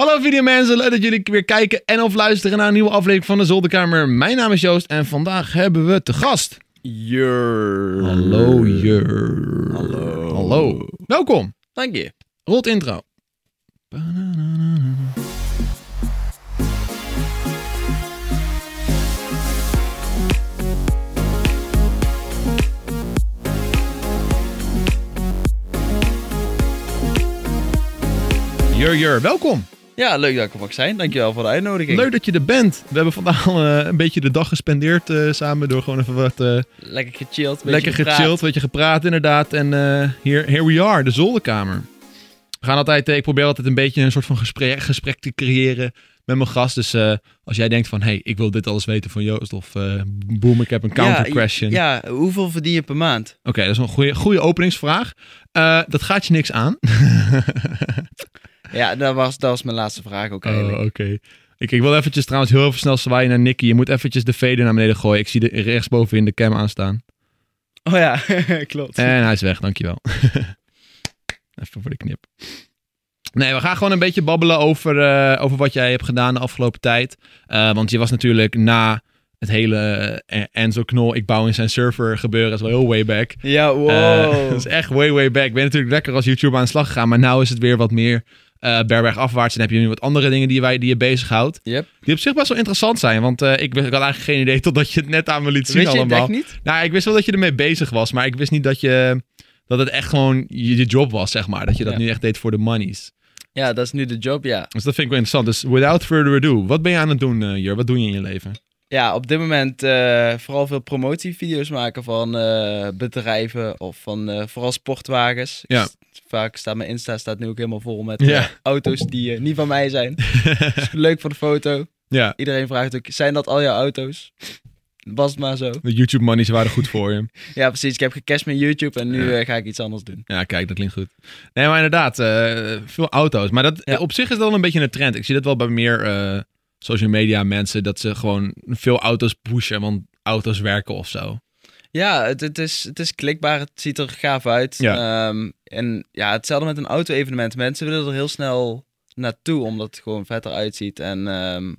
Hallo videomensen, leuk dat jullie weer kijken en of luisteren naar een nieuwe aflevering van de Zolderkamer. Mijn naam is Joost en vandaag hebben we te gast. Jur. Hallo Jur. Hallo. Hallo. Welkom. Dank je. Rolt intro. Jur, Jur, welkom. Ja, leuk dat ik er mag zijn. Dankjewel voor de uitnodiging. Leuk dat je er bent. We hebben vandaag eh, een beetje de dag gespendeerd eh, samen door gewoon even wat eh, Lekker gechilled. beetje lekker gepraat. gechilled, weet je, gepraat inderdaad. En eh here, here we are, de zolderkamer. We gaan altijd, ik probeer altijd een beetje een soort van gesprek, gesprek te creëren met mijn gast. Dus als jij denkt van, hey, ik wil dit alles weten van Joost of eh boom, ik heb een counter Ja, question. Ja, hoeveel verdien je per maand? Oké, dat is een goede, goede openingsvraag. Dat gaat je niks aan. Ja, dat was, dat was mijn laatste vraag ook Oh, eigenlijk. oké. Ik, ik wil eventjes trouwens heel even snel zwaaien naar Nicky. Je moet eventjes de fader naar beneden gooien. Ik zie de rechtsboven in de cam aanstaan. Oh ja, klopt. En hij is weg, dankjewel. Even voor de knip. Nee, we gaan gewoon een beetje babbelen over, eh, over wat jij hebt gedaan de afgelopen tijd. Eh, want je was natuurlijk na het hele eh, Enzo Knol, ik bouw in zijn server gebeuren, dat is wel heel way back. Ja, wow. Dat is echt way, way back. Ik ben natuurlijk lekker als YouTuber aan de slag gegaan, maar nu is het weer wat meer eh bergberg afwaarts. En heb je nu wat andere dingen die, wij, die je bezighoudt. Yep. Die op zich best wel interessant zijn, want eh, ik, wist- ik had eigenlijk geen idee totdat je het net aan me liet zien allemaal. niet? Nou, ik wist wel dat je ermee bezig was, maar ik wist niet dat je dat het echt gewoon je, je job was, zeg maar. Dat je dat Ja. nu echt deed voor de monies. Ja, dat is nu de job, ja. Dus dat vind ik wel interessant. Dus without further ado, wat ben je aan het doen, eh Jur? Wat doe je in je leven? Ja, op dit moment eh, vooral veel promotievideo's maken van eh, bedrijven of van eh, vooral sportwagens. Ja. Vaak staat mijn Insta staat nu ook helemaal vol met Ja. auto's die niet van mij zijn. Dus leuk voor de foto. ja, Iedereen vraagt ook, zijn dat al jouw auto's? Was het maar zo. de YouTube monies waren goed voor je. Ja, precies. Ik heb gecashed met YouTube en nu Ja. ga ik iets anders doen. Ja, kijk, dat klinkt goed. Nee, maar inderdaad, veel auto's. Maar dat, op zich is dat wel een beetje een trend. Ik zie dat wel bij meer social media mensen, dat ze gewoon veel auto's pushen, want auto's werken of zo. Ja, het, het, is, het is klikbaar. Het ziet er gaaf uit. Ja. Ehm, en ja, hetzelfde met een auto-evenement. Mensen willen er heel snel naartoe, omdat het gewoon vetter uitziet. En ehm,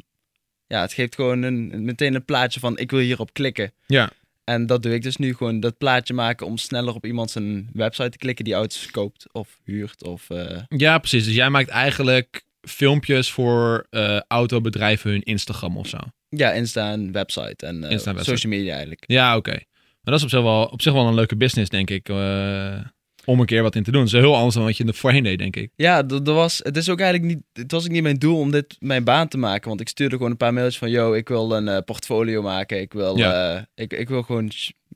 ja, het geeft gewoon een, meteen een plaatje van ik wil hierop klikken. Ja. En dat doe ik dus nu gewoon, dat plaatje maken om sneller op iemand zijn website te klikken die auto's koopt of huurt. Of, eh, Ja, precies. Dus jij maakt eigenlijk filmpjes voor eh, autobedrijven hun Instagram of zo. ja, Insta en website en Insta en website. social media eigenlijk. Ja, oké. Maar dat is op zich, wel, op zich wel een leuke business, denk ik. eh, om een keer wat in te doen. Dat is heel anders dan wat je er voorheen deed, denk ik. Ja, d- er was, het is ook eigenlijk niet, het was ook niet mijn doel om dit mijn baan te maken. Want ik stuurde gewoon een paar mailtjes van, yo, ik wil een portfolio maken. Ik wil, Ja. ik, ik wil gewoon,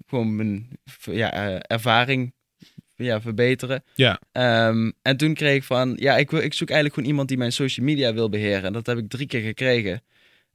gewoon mijn ja, ervaring ja, verbeteren. Ja. Ehm, en toen kreeg ik van, ja, ik, wil, ik zoek eigenlijk gewoon iemand die mijn social media wil beheren. En dat heb ik drie keer gekregen.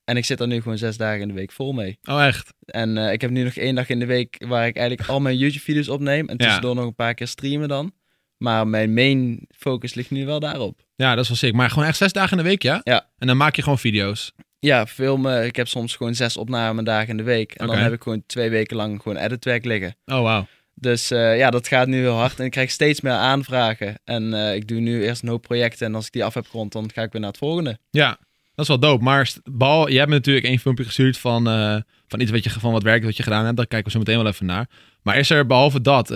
En ik zit er nu gewoon zes dagen in de week vol mee. Oh, echt? En eh, ik heb nu nog één dag in de week waar ik eigenlijk al mijn YouTube-video's opneem. En Ja. tussendoor nog een paar keer streamen dan. Maar mijn main focus ligt nu wel daarop. Ja, dat is wel sick. Maar gewoon echt zes dagen in de week, ja? Ja. En dan maak je gewoon video's. Ja, filmen. Ik heb soms gewoon zes opnamedagen in de week. En dan heb ik gewoon twee weken lang gewoon editwerk liggen. Oh, wauw. Dus eh, ja, dat gaat nu heel hard. En ik krijg steeds meer aanvragen. En eh, ik doe nu eerst een hoop projecten. En als ik die af heb gerond, dan ga ik weer naar het volgende. Ja, dat is wel dope. Maar Bal, je hebt me natuurlijk één filmpje gestuurd van, eh, van iets wat je, van wat werk wat je gedaan hebt. Daar kijken we zo meteen wel even naar. Maar is er behalve dat,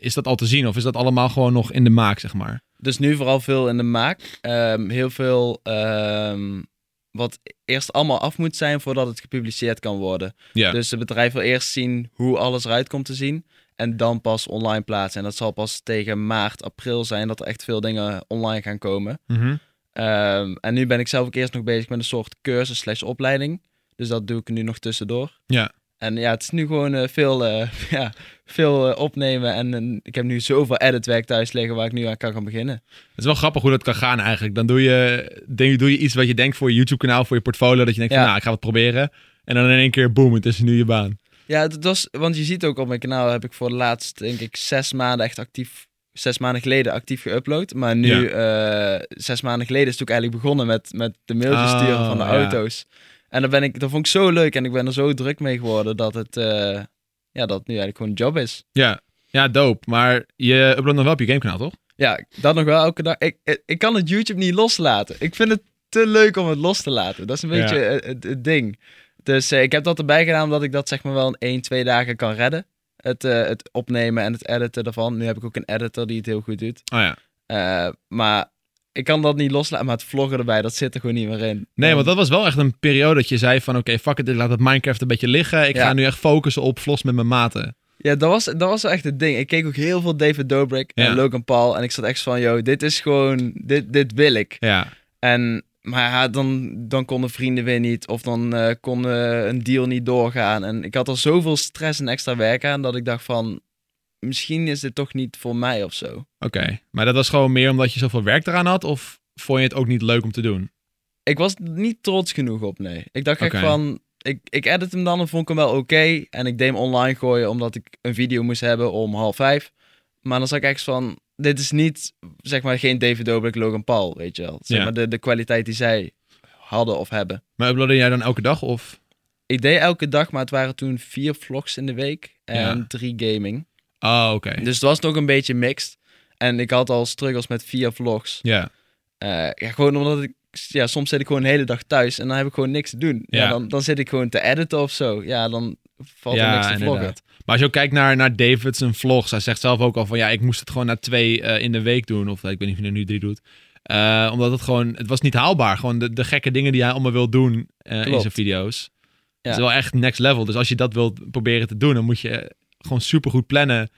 is dat al te zien? Of is dat allemaal gewoon nog in de maak, zeg maar? Dus nu vooral veel in de maak. Ehm, heel veel ehm, wat eerst allemaal af moet zijn voordat het gepubliceerd kan worden. Ja. Dus het bedrijf wil eerst zien hoe alles eruit komt te zien. En dan pas online plaatsen. En dat zal pas tegen maart, april zijn dat er echt veel dingen online gaan komen. Mhm. Ehm, en nu ben ik zelf ook eerst nog bezig met een soort cursus slash opleiding. Dus dat doe ik nu nog tussendoor. Ja. En ja, het is nu gewoon eh, veel, eh, ja, veel eh, opnemen. En ik heb nu zoveel editwerk thuis liggen waar ik nu aan kan gaan beginnen. Het is wel grappig hoe dat kan gaan eigenlijk. Dan doe je, denk, doe je iets wat je denkt voor je YouTube-kanaal, voor je portfolio. Dat je denkt van, nou, ik ga het proberen. En dan in één keer, boom, het is nu je baan. Ja, het was, want je ziet ook op mijn kanaal heb ik voor de laatste, denk ik, zes maanden echt actief, zes maanden geleden actief geüpload. Maar nu, eh, zes maanden geleden is het ook eigenlijk begonnen met, met de mailtjes Oh, sturen van de ja. auto's. En dan ben ik, dat vond ik zo leuk en ik ben er zo druk mee geworden dat het, eh, ja, dat het nu eigenlijk gewoon een job is. Ja, ja dope. Maar je uploadt nog wel op je gamekanaal, toch? Ja, dat nog wel elke dag. Ik, ik, ik kan het YouTube niet loslaten. Ik vind het te leuk om het los te laten. Dat is een Ja. beetje het, het- het ding. Dus eh, ik heb dat erbij gedaan omdat ik dat zeg maar wel in 1, 2 dagen kan redden. Het, eh, het opnemen en het editen daarvan. Nu heb ik ook een editor die het heel goed doet. Oh ja. Eh, maar ik kan dat niet loslaten. Maar het vloggen erbij, dat zit er gewoon niet meer in. Nee, want dat was wel echt een periode dat je zei van... Oké, fuck it, ik laat het Minecraft een beetje liggen. Ik Ja. ga nu echt focussen op vlogs met mijn maten. Ja, dat was, dat was wel echt het ding. Ik keek ook heel veel David Dobrik Ja. en Logan Paul. En ik zat echt van, yo, dit is gewoon, dit, dit wil ik. Ja, En, maar ja, dan, dan konden vrienden weer niet. Of dan eh, kon eh, een deal niet doorgaan. En ik had er zoveel stress en extra werk aan dat ik dacht van... Misschien is dit toch niet voor mij of zo. oké. Maar dat was gewoon meer omdat je zoveel werk eraan had? Of vond je het ook niet leuk om te doen? Ik was niet trots genoeg op, nee. Ik dacht echt van... Ik, ik edit hem dan en vond ik hem wel oké. En ik deed hem online gooien omdat ik een video moest hebben om half vijf. Maar dan zag ik echt van... Dit is niet, zeg maar, geen David Dobrik, Logan Paul, weet je wel. Zeg Ja. maar de, de kwaliteit die zij hadden of hebben. Maar uploadde jij dan elke dag? Of... Ik deed elke dag, maar het waren toen vier vlogs in de week. En Ja. drie gaming. Oh, oké. Dus het was nog een beetje mixed. En ik had al struggles met vier vlogs. Ja. Eh, ja, gewoon omdat ik... Ja, soms zit ik gewoon een hele dag thuis en dan heb ik gewoon niks te doen. Ja. Ja. dan, dan zit ik gewoon te editen of zo. Ja, dan valt er ja, niks te vloggen. Maar als je ook kijkt naar, naar David zijn vlogs, hij zegt zelf ook al van ja, ik moest het gewoon na twee eh, in de week doen. Of eh, ik weet niet of hij er nu drie doet. Eh, omdat het gewoon, het was niet haalbaar. Gewoon de, de gekke dingen die hij allemaal wil doen in zijn video's. Ja. Het is wel echt next level. Dus als je dat wilt proberen te doen, dan moet je gewoon super goed plannen.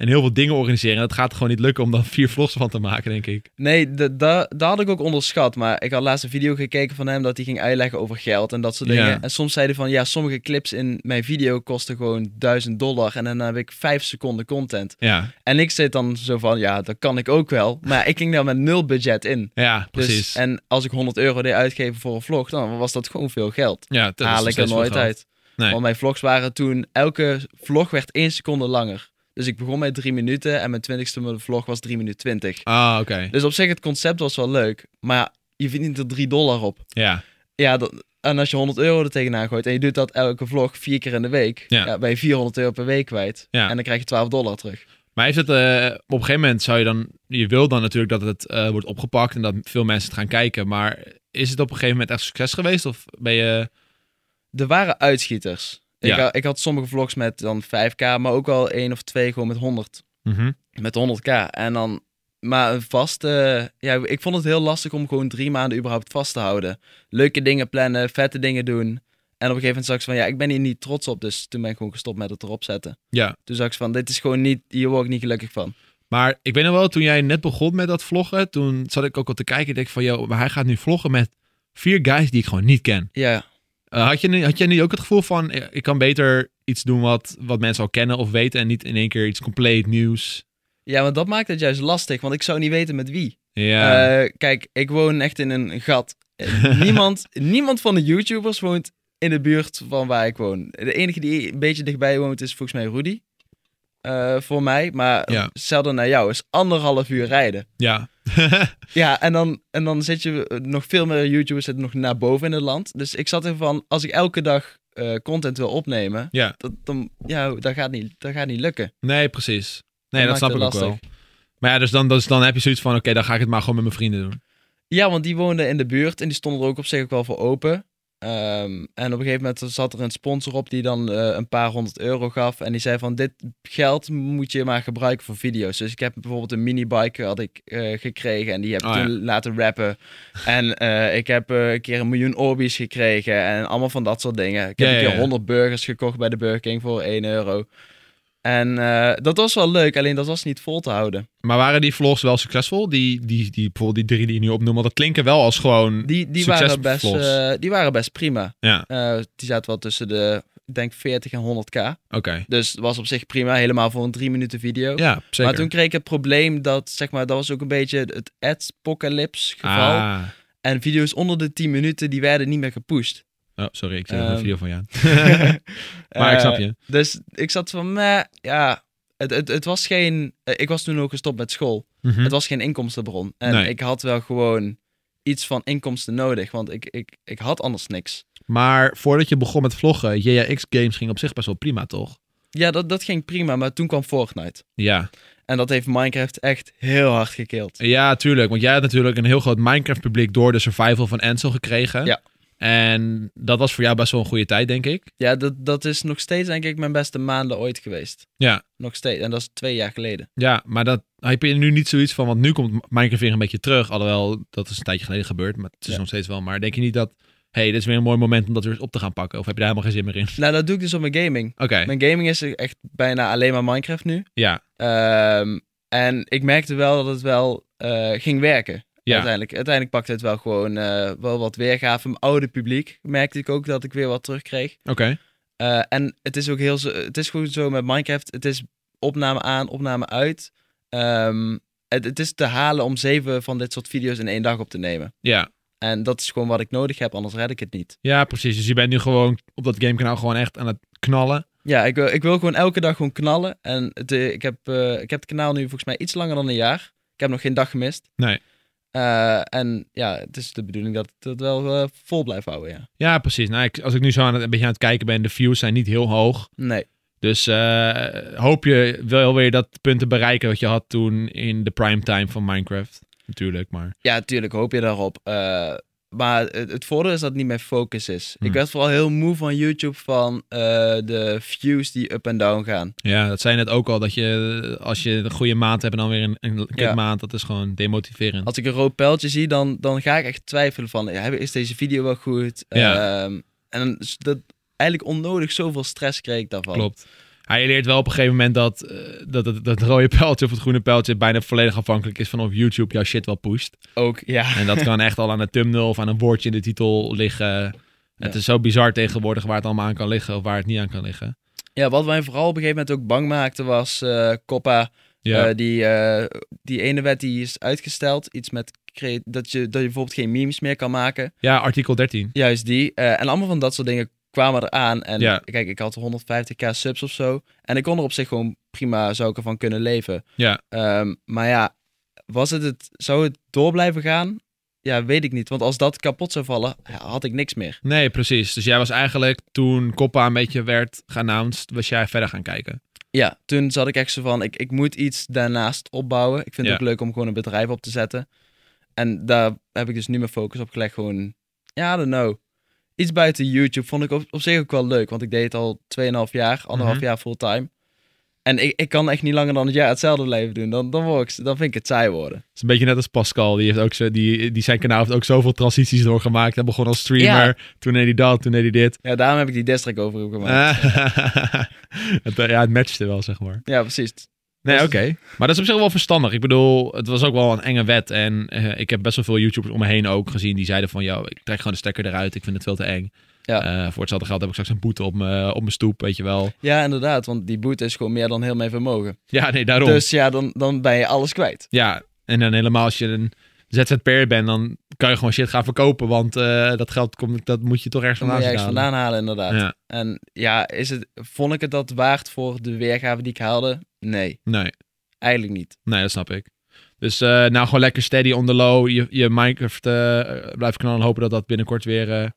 En heel veel dingen organiseren. En dat gaat gewoon niet lukken om dan vier vlogs van te maken, denk ik. Nee, dat had ik ook onderschat. Maar ik had laatst een video gekeken van hem dat hij ging uitleggen over geld en dat soort dingen. Ja. En soms zei hij van, ja, sommige clips in mijn video kosten gewoon 1000 dollar. En dan heb ik 5 seconden content. Ja, En ik zit dan zo van, ja, dat kan ik ook wel. Maar ik ging daar met nul budget in. ja Dus, precies. en als ik 100 euro deed uitgeven voor een vlog, dan was dat gewoon veel geld. ja, dat Haal ik er nooit uit. Nee. Want mijn vlogs waren toen, elke vlog werd één seconde langer. Dus ik begon met drie minuten en mijn twintigste vlog was 3 minuten 20. Ah, oké. Dus op zich, het concept was wel leuk. Maar je verdient er 3 dollar op. Ja, Ja, dat, en als je 100 euro er tegenaan gooit en je doet dat elke vlog vier keer in de week, Ja. ja. ben je 400 euro per week kwijt. Ja. En dan krijg je 12 dollar terug. Maar heeft het, eh, op een gegeven moment zou je dan, je wil dan natuurlijk dat het eh, wordt opgepakt en dat veel mensen het gaan kijken. Maar is het op een gegeven moment echt succes geweest? Of ben je, Er waren uitschieters. Ik, Ja. ik had sommige vlogs met dan 5k, maar ook wel één of twee gewoon met 100. Mhm. Met 100k. En dan, maar een vaste, ja, ik vond het heel lastig om gewoon drie maanden überhaupt vast te houden. Leuke dingen plannen, vette dingen doen. En op een gegeven moment zag ik van, ja, ik ben hier niet trots op. Dus toen ben ik gewoon gestopt met het erop zetten. ja. Toen zag ik van, dit is gewoon niet, hier word ik niet gelukkig van. Maar ik weet nog wel, toen jij net begon met dat vloggen, toen zat ik ook al te kijken. Ik denk van, joh, maar hij gaat nu vloggen met vier guys die ik gewoon niet ken. Ja, Eh, had, je, nu- had jij nu ook het gevoel van, eh, ik kan beter iets doen wat, wat mensen al kennen of weten en niet in één keer iets compleet nieuws? ja, want dat maakt het juist lastig, want ik zou niet weten met wie. Ja, Eh, kijk, ik woon echt in een gat. Niemand, niemand van de YouTubers woont in de buurt van waar ik woon. De enige die een beetje dichtbij woont is volgens mij Rudy. Eh, voor mij, maar Ja. zelden naar jou is anderhalf uur rijden. ja. Ja, en dan, en dan zit je eh, nog veel meer YouTubers zitten nog naar boven in het land. Dus ik zat ervan, als ik elke dag eh, content wil opnemen, ja. dat, dan, ja, dat, gaat niet, dat gaat niet lukken. Nee, precies. Nee, Dat snap ik ook wel. Maar ja, dus dan, dus dan heb je zoiets van, oké, dan ga ik het maar gewoon met mijn vrienden doen. Ja, want die woonden in de buurt en die stonden er ook op zich ook wel voor open. Ehm, en op een gegeven moment zat er een sponsor op die dan eh, een paar honderd euro gaf. En die zei van, dit geld moet je maar gebruiken voor video's. Dus ik heb bijvoorbeeld een minibike had ik eh, gekregen en die heb ik Oh, toen laten rappen. En eh, ik heb een keer een miljoen Orbeez gekregen en allemaal van dat soort dingen. Ik heb Ja, een ja, keer ja. 100 burgers gekocht bij de Burger King voor 1 euro. En eh, dat was wel leuk, alleen dat was niet vol te houden. Maar waren die vlogs wel succesvol? Die, die, die, bijvoorbeeld die drie die je nu opnoemt, want dat klinken wel als gewoon... Die, die, waren, best, vlogs. eh, die waren best prima. Ja, Eh, die zaten wel tussen de, ik denk 40 en 100k. oké. Dus het was op zich prima, helemaal voor een drie minuten video. Ja, zeker. maar toen kreeg ik het probleem dat, zeg maar, dat was ook een beetje het ads-pocalypse geval. Ah. En video's onder de 10 minuten, die werden niet meer gepusht. Oh, sorry, ik Ehm, een video van je aan. Maar ik Eh, snap je. Dus ik zat van, meh, ja, het, het, het was geen... eh, Ik was toen ook gestopt met school. Mhm. Het was geen inkomstenbron. En Nee. ik had wel gewoon iets van inkomsten nodig, want ik, ik, ik had anders niks. Maar voordat je begon met vloggen, JX Games ging op zich best wel prima, toch? Ja, dat, dat ging prima, maar toen kwam Fortnite. Ja, En dat heeft Minecraft echt heel hard gekild. Ja, tuurlijk. Want jij had natuurlijk een heel groot Minecraft-publiek door de survival van Ansel gekregen. Ja. En dat was voor jou best wel een goede tijd, denk ik. Ja, dat, dat is nog steeds denk ik mijn beste maanden ooit geweest. Ja. Nog steeds. En dat is twee jaar geleden. Ja, maar dat heb je nu niet zoiets van, want nu komt Minecraft weer een beetje terug. Alhoewel, dat is een tijdje geleden gebeurd, maar het is Ja. nog steeds wel. Maar denk je niet dat, hey, dit is weer een mooi moment om dat weer eens op te gaan pakken? Of heb je daar helemaal geen zin meer in? Nou, dat doe ik dus op mijn gaming. Oké, Mijn gaming is echt bijna alleen maar Minecraft nu. ja. Ehm, en ik merkte wel dat het wel eh, ging werken. Ja. Uiteindelijk. Uiteindelijk pakte het wel gewoon eh, wel wat weergave. Mijn oude publiek merkte ik ook dat ik weer wat terugkreeg. Oké. Eh, en het is ook heel zo, het is gewoon zo met Minecraft. Het is opname aan, opname uit. Ehm, het, het is te halen om zeven van dit soort video's in één dag op te nemen. Ja. En dat is gewoon wat ik nodig heb, anders red ik het niet. ja, precies. Dus je bent nu gewoon op dat gamekanaal gewoon echt aan het knallen. Ja, ik, wil- ik wil gewoon elke dag gewoon knallen. En het, ik, heb, eh, ik heb het kanaal nu volgens mij iets langer dan een jaar. Ik heb nog geen dag gemist. Nee. Eh, en ja, het is de bedoeling dat het wel eh, vol blijft houden, ja. Ja, precies. Nou, ik, als ik nu zo aan het, een beetje aan het kijken ben, de views zijn niet heel hoog. Nee. Dus eh, hoop je wel weer dat punt te bereiken wat je had toen in de primetime van Minecraft. Natuurlijk, maar... Ja, natuurlijk hoop je daarop. Maar het, het voordeel is dat het niet mijn focus is. Hmm. Ik werd vooral heel moe van YouTube van eh, de views die up en down gaan. Ja, dat zei je net ook al, dat je als je een goede maand hebt en dan weer een, een Ja. maand, dat is gewoon demotiverend. Als ik een rood pijltje zie, dan, dan ga ik echt twijfelen van, is deze video wel goed? Ja. Ehm, en dat eigenlijk onnodig zoveel stress kreeg ik daarvan. Klopt. Hij leert wel op een gegeven moment dat, eh, dat het, dat het rode pijltje of het groene pijltje bijna volledig afhankelijk is van of YouTube jouw shit wel pusht. Ook, ja. En dat kan echt al aan de thumbnail of aan een woordje in de titel liggen. Het is zo bizar tegenwoordig waar het allemaal aan kan liggen of waar het niet aan kan liggen. Ja, wat mij vooral op een gegeven moment ook bang maakte was eh Coppa. Ja, Eh, die, die ene wet die is uitgesteld. Iets met dat je, dat je bijvoorbeeld geen memes meer kan maken. ja artikel 13. Juist die. En allemaal van dat soort dingen kwamen eraan. En Ja. kijk, ik had 150k subs of zo. En ik kon er op zich gewoon prima, zou ik ervan kunnen leven. Ja. Ehm, maar ja, was het het, zou het door blijven gaan? Ja, weet ik niet. Want als dat kapot zou vallen, had ik niks meer. Nee, precies. Dus jij was eigenlijk toen Coppa een beetje werd geannounced, was jij verder gaan kijken. Ja, toen zat ik echt zo van, ik, ik moet iets daarnaast opbouwen. Ik vind Ja. het ook leuk om gewoon een bedrijf op te zetten. En daar heb ik dus nu mijn focus op gelegd. Gewoon, ja, I don't know. Iets buiten YouTube vond ik op, op zich ook wel leuk. Want ik deed het al 2,5 jaar, anderhalf Mhm. jaar fulltime. En ik, ik kan echt niet langer dan het jaar hetzelfde blijven doen. Dan, dan, word ik, dan vind ik het saai worden. Het is een beetje net als Pascal. Die, heeft ook zo, die, die zijn kanaal heeft ook zoveel transities doorgemaakt. Hij begon als streamer, Ja. toen deed hij dat, toen deed hij dit. Ja, daarom heb ik die district over gemaakt. het, eh, ja, het matchte wel, zeg maar. Ja, precies. Nee, Dus- oké. Maar dat is op zich wel verstandig. Ik bedoel, het was ook wel een enge wet. En eh, ik heb best wel veel YouTubers om me heen ook gezien die zeiden van... Yo, ik trek gewoon de stekker eruit. Ik vind het veel te eng. Ja. Eh, voor hetzelfde geld heb ik straks een boete op mijn stoep, weet je wel. Ja, inderdaad. Want die boete is gewoon meer dan heel mijn vermogen. Ja, nee, daarom. Dus ja, dan, dan ben je alles kwijt. Ja, en dan helemaal als je een ZZP'er bent, dan kan je gewoon shit gaan verkopen. Want eh, dat geld komt, dat moet je toch ergens vandaan je zien ergens vandaan halen, inderdaad. Ja, En ja, is het, vond ik het dat waard voor de weergave die ik haalde? Nee, nee, eigenlijk niet. nee, dat snap ik. Dus eh, nou gewoon lekker steady on the low. Je, je Minecraft eh blijft knallen en hopen dat dat binnenkort weer eh,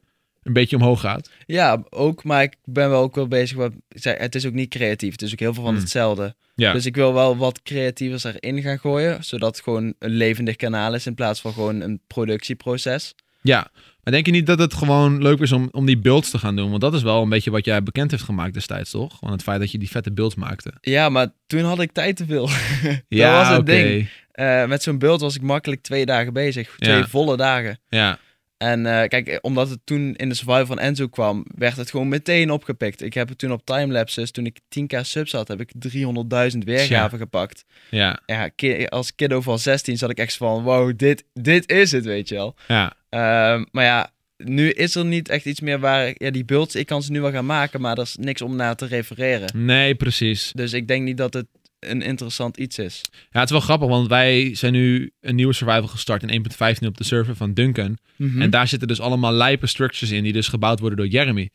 een beetje omhoog gaat. Ja, ook, maar ik ben wel ook wel bezig. Zei, het is ook niet creatief. Het is ook heel veel van Hmm. hetzelfde. Ja, Dus ik wil wel wat creatievers erin gaan gooien. Zodat het gewoon een levendig kanaal is in plaats van gewoon een productieproces. Ja. Maar denk je niet dat het gewoon leuk is om, om die builds te gaan doen? Want dat is wel een beetje wat jij bekend heeft gemaakt destijds, toch? Want het feit dat je die vette builds maakte. Ja, maar toen had ik tijd te veel. Ja, dat was het ding. Eh, met zo'n beeld was ik makkelijk twee dagen bezig. Twee Ja. volle dagen. Ja, En eh, kijk, omdat het toen in de survival van Enzo kwam, werd het gewoon meteen opgepikt. Ik heb het toen op timelapses, toen ik 10k subs had, heb ik 300.000 weergaven gepakt. ja, Ja, ki- als kiddo van 16 zat ik echt van, wow, dit, dit is het, weet je wel. ja. Ehm, maar ja, nu is er niet echt iets meer waar, ja, die builds, ik kan ze nu wel gaan maken, maar er is niks om naar te refereren. Nee, precies. Dus ik denk niet dat het een interessant iets is. Ja, het is wel grappig, want wij zijn nu een nieuwe survival gestart in 1.15 op de server van Duncan. Mhm. En daar zitten dus allemaal lijpe structures in die dus gebouwd worden door Jeremy.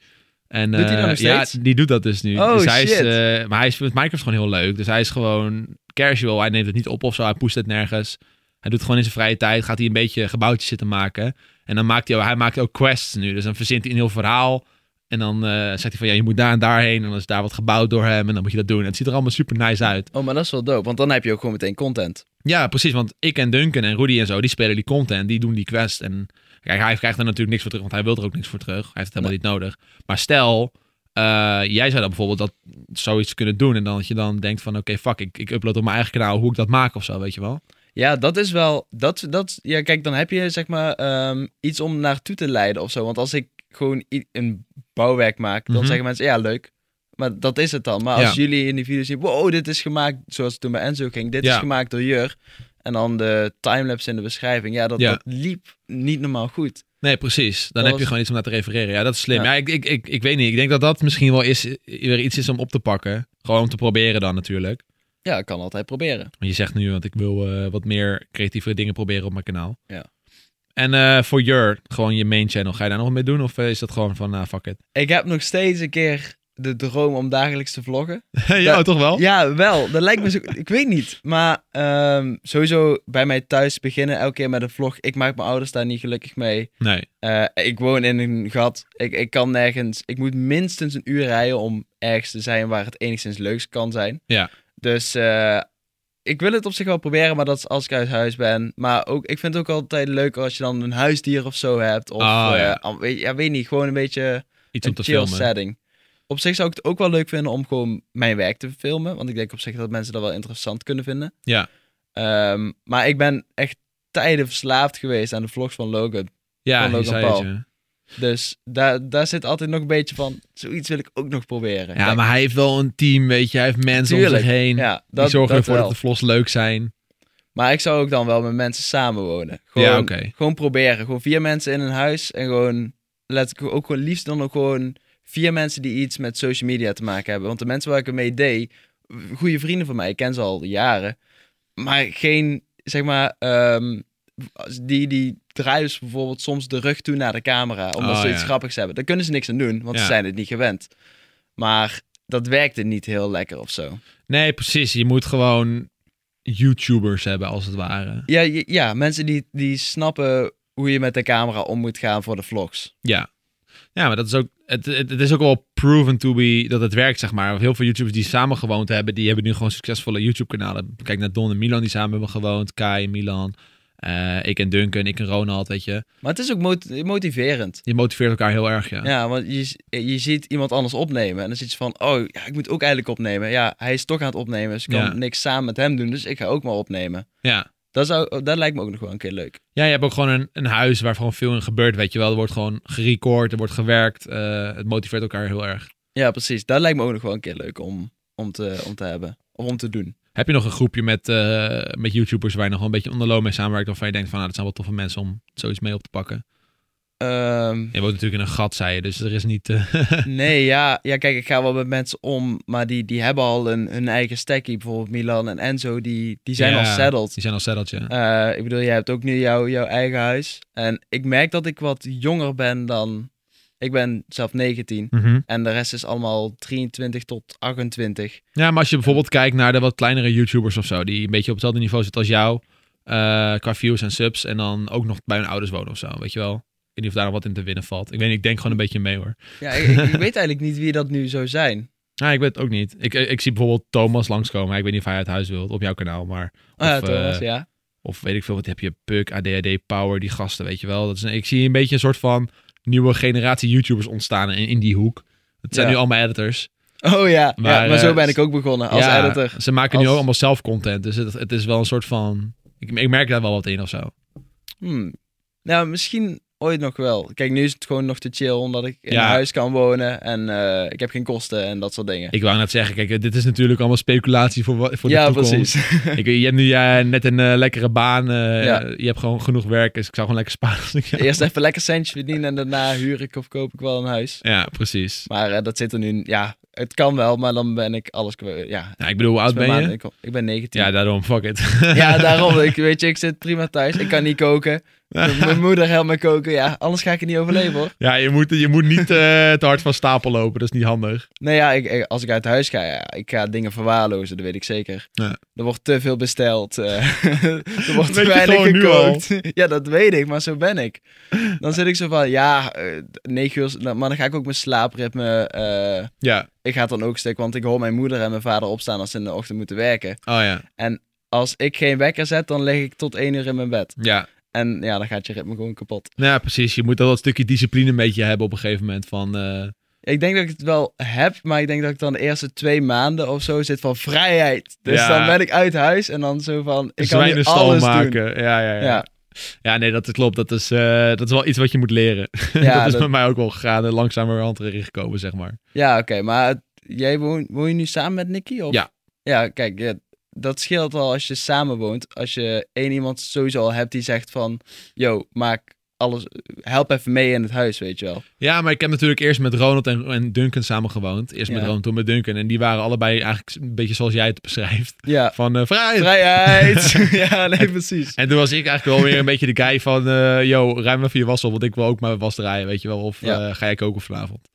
En, Doet hij dat eh, Ja, die doet dat dus nu. Oh, dus hij Is, shit. eh, maar hij is met Minecraft gewoon heel leuk. Dus hij is gewoon casual. Hij neemt het niet op of zo. Hij poest het nergens. Hij doet gewoon in zijn vrije tijd. Gaat hij een beetje gebouwtjes zitten maken. En dan maakt hij, hij maakt ook quests nu. Dus dan verzint hij een heel verhaal. En dan eh, zegt hij van, ja, je moet daar en daarheen. En dan is daar wat gebouwd door hem. En dan moet je dat doen. En het ziet er allemaal super nice uit. Oh, maar dat is wel dope, want dan heb je ook gewoon meteen content. Ja, precies. Want ik en Duncan en Rudy en zo, die spelen die content. Die doen die quest. En kijk, hij krijgt er natuurlijk niks voor terug. Want hij wil er ook niks voor terug. Hij heeft het helemaal niet nodig. Maar stel, eh, jij zou dan bijvoorbeeld dat zoiets kunnen doen. En dan dat je dan denkt van, oké, fuck, ik, ik upload op mijn eigen kanaal hoe ik dat maak of zo, weet je wel. Ja, dat is wel. Dat, dat, ja, kijk, dan heb je zeg maar ehm, iets om naartoe te leiden of zo. Want als ik gewoon een bouwwerk maak, dan Mhm. zeggen mensen ja, leuk. Maar dat is het dan. Maar als Ja. jullie in die video zien, wow, dit is gemaakt, zoals het toen bij Enzo ging, dit Ja. is gemaakt door Jur. En dan de timelapse in de beschrijving. Ja, dat, Ja. dat liep niet normaal goed. Nee, precies. Dan Dat heb was- je gewoon iets om naar te refereren. Ja, dat is slim. Ja. Ik, ik, ik, ik weet niet. Ik denk dat dat misschien wel is, weer iets is om op te pakken. Gewoon om te proberen dan natuurlijk. Ja, ik kan altijd proberen. Je zegt nu, want ik wil eh, wat meer creatieve dingen proberen op mijn kanaal. Ja. En eh, voor Jur, gewoon je main channel, ga je daar nog wat mee doen? Of eh, is dat gewoon van, nou, fuck it? Ik heb nog steeds een keer de droom om dagelijks te vloggen. ja, toch wel? Ja, wel. Dat lijkt me zo. Ik weet niet. Maar ehm, sowieso bij mij thuis beginnen elke keer met een vlog. Ik maak mijn ouders daar niet gelukkig mee. Nee. Eh, ik woon in een gat. Ik, ik kan nergens. Ik moet minstens een uur rijden om ergens te zijn waar het enigszins leuks kan zijn. Ja. Dus eh, ik wil het op zich wel proberen, maar dat is als ik uit huis ben. Maar ook, ik vind het ook altijd leuk als je dan een huisdier of zo hebt. Of Ah, eh, ja. al- weet, ja, weet niet, gewoon een beetje Iets om een te chill filmen. setting. Op zich zou ik het ook wel leuk vinden om gewoon mijn werk te filmen. Want ik denk op zich dat mensen dat wel interessant kunnen vinden. Ja. Ehm, maar ik ben echt tijden verslaafd geweest aan de vlogs van Logan. Ja, Van Logan het, Paul. ja. Dus daar, daar zit altijd nog een beetje van, zoiets wil ik ook nog proberen. Ja, maar hij heeft wel een team, weet je. Hij heeft mensen om zich heen. ja, die dat, zorgen dat ervoor wel. dat de vlogs leuk zijn. Maar ik zou ook dan wel met mensen samenwonen. Gewoon, Ja, gewoon proberen. Gewoon vier mensen in een huis en gewoon, let ik ook gewoon liefst dan ook gewoon vier mensen die iets met social media te maken hebben. Want de mensen waar ik ermee deed, goede vrienden van mij, ik ken ze al jaren. Maar geen, zeg maar, ehm, die, die draaien dus bijvoorbeeld soms de rug toe naar de camera, omdat Oh, ze iets ja. grappigs hebben. Daar kunnen ze niks aan doen, want Ja. ze zijn het niet gewend. Maar dat werkte niet heel lekker of zo. Nee, precies. Je moet gewoon YouTubers hebben, als het ware. Ja, ja, ja mensen die, die snappen hoe je met de camera om moet gaan voor de vlogs. Ja. Ja, maar dat is ook, het, het, het is ook wel proven to be dat het werkt, zeg maar. Heel veel YouTubers die samen gewoond hebben, die hebben nu gewoon succesvolle YouTube-kanalen. Kijk naar Don en Milan, die samen hebben gewoond. Kai en Milan. Eh, ik en Duncan, ik en Ronald, weet je. Maar het is ook mot- motiverend. Je motiveert elkaar heel erg, ja. Ja, want je, je ziet iemand anders opnemen. En dan zit je van, oh, ja, ik moet ook eigenlijk opnemen. Ja, hij is toch aan het opnemen, dus ik kan Ja. niks samen met hem doen. Dus ik ga ook maar opnemen. Ja. Dat, zou, dat lijkt me ook nog wel een keer leuk. Ja, je hebt ook gewoon een, een huis waar gewoon veel in gebeurt, weet je wel. Er wordt gewoon gerecord, er wordt gewerkt. eh, het motiveert elkaar heel erg. Ja, precies. Dat lijkt me ook nog wel een keer leuk om, om, te, om te hebben. Of om te doen. Heb je nog een groepje met, eh, met YouTubers waar je nog wel een beetje onderloon mee samenwerkt, waarvan je denkt van, nou, dat zijn wel toffe mensen om zoiets mee op te pakken? Ehm, Je woont natuurlijk in een gat, zei je, dus er is niet... eh, nee, ja, ja, kijk, ik ga wel met mensen om, maar die, die hebben al een, hun eigen stekkie. Bijvoorbeeld Milan en Enzo, die, die zijn Ja. al settled. die zijn al settled, ja. Eh, ik bedoel, jij hebt ook nu jouw, jouw eigen huis. En ik merk dat ik wat jonger ben dan... Ik ben zelf 19. Mhm. En de rest is allemaal 23 tot 28. Ja, maar als je bijvoorbeeld kijkt naar de wat kleinere YouTubers of zo, die een beetje op hetzelfde niveau zitten als jou, eh, qua views en subs, en dan ook nog bij hun ouders wonen of zo, weet je wel. Ik weet niet of daar nog wat in te winnen valt. Ik weet niet, ik denk gewoon een beetje mee hoor. Ja, ik, weet eigenlijk niet wie dat nu zou zijn. Ja, ik weet het ook niet. Ik, ik zie bijvoorbeeld Thomas langskomen. Ik weet niet of hij uit huis wilt op jouw kanaal, maar... Oh ja, Of, Thomas, eh, ja. Of weet ik veel, wat heb je? Puk, ADHD, Power, die gasten, weet je wel. Dat is een- ik zie een beetje een soort van nieuwe generatie YouTubers ontstaan in, in die hoek. Het zijn Ja. nu allemaal editors. Oh ja, maar, ja, maar zo eh, ben ik ook begonnen als ja, editor. Ze maken Als- nu ook allemaal zelf content. Dus het, het is wel een soort van... Ik, ik merk daar wel wat in of zo. Hmm. Nou, misschien ooit nog wel. Kijk, nu is het gewoon nog te chill omdat ik in Ja. huis kan wonen en eh, ik heb geen kosten en dat soort dingen. Ik wou net zeggen, kijk, dit is natuurlijk allemaal speculatie voor, voor de ja, toekomst. precies. Ik, je hebt nu eh, net een eh, lekkere baan. Ja. Je hebt gewoon genoeg werk. Dus ik zou gewoon lekker sparen. Eerst even lekker centje verdienen en daarna huur ik of koop ik wel een huis. Ja, precies. Maar dat zit er nu, ja, het kan wel, maar dan ben ik alles kwijt. Ja, Ja, ik bedoel, hoe oud ben maanden, je? Ik, ik ben 19. Ja, daarom, fuck it. Ja, daarom. Ik, weet je, ik zit prima thuis. Ik kan niet koken. Mijn moeder helpt me koken. Ja, anders ga ik het niet overleven hoor. Ja, je moet, je moet niet eh, te hard van stapel lopen. Dat is niet handig. Nee, ja, ik, als ik uit huis ga, ja, ik ga dingen verwaarlozen, dat weet ik zeker. Ja. Er wordt te veel besteld. eh, er wordt te weinig gekookt. ja, dat weet ik, maar zo ben ik. Dan zit ik zo van, ja, eh, negen uur, nou, maar dan ga ik ook mijn slaapritme... Ja. ik ga het dan ook stuk, want ik hoor mijn moeder en mijn vader opstaan als ze in de ochtend moeten werken. Oh ja. Als ik geen wekker zet, dan lig ik tot één uur in mijn bed. Ja. En ja, dan gaat je ritme gewoon kapot. Nou ja, precies. Je moet wel dat stukje discipline een beetje hebben op een gegeven moment. Van, eh, Ik denk dat ik het wel heb, maar ik denk dat ik dan de eerste twee maanden of zo zit van vrijheid. Dus Ja. dan ben ik uit huis en dan zo van, ik kan nu alles maken. doen. Ja, ja, ja. Ja, Ja, nee, dat klopt. Dat is, eh, dat is wel iets wat je moet leren. Ja, dat is dat- bij mij ook wel gegaan. en Langzamerhand erin gekomen, zeg maar. ja oké, maar jij woont, woon je nu samen met Nicky? Of? Ja. Ja, kijk, ja, dat scheelt al als je samen woont. Als je één iemand sowieso al hebt die zegt van, yo, maak alles, help even mee in het huis, weet je wel. Ja, maar ik heb natuurlijk eerst met Ronald en, en Duncan samen gewoond. Eerst met Ja. Ronald, toen met Duncan. En die waren allebei eigenlijk een beetje zoals jij het beschrijft. Ja, Van eh vrijheid. vrijheid. ja, nee, precies. En toen was ik eigenlijk wel weer een beetje de guy van... eh yo, ruim even je was op, want ik wil ook maar was draaien, weet je wel. Of Ja. eh, ga jij koken vanavond?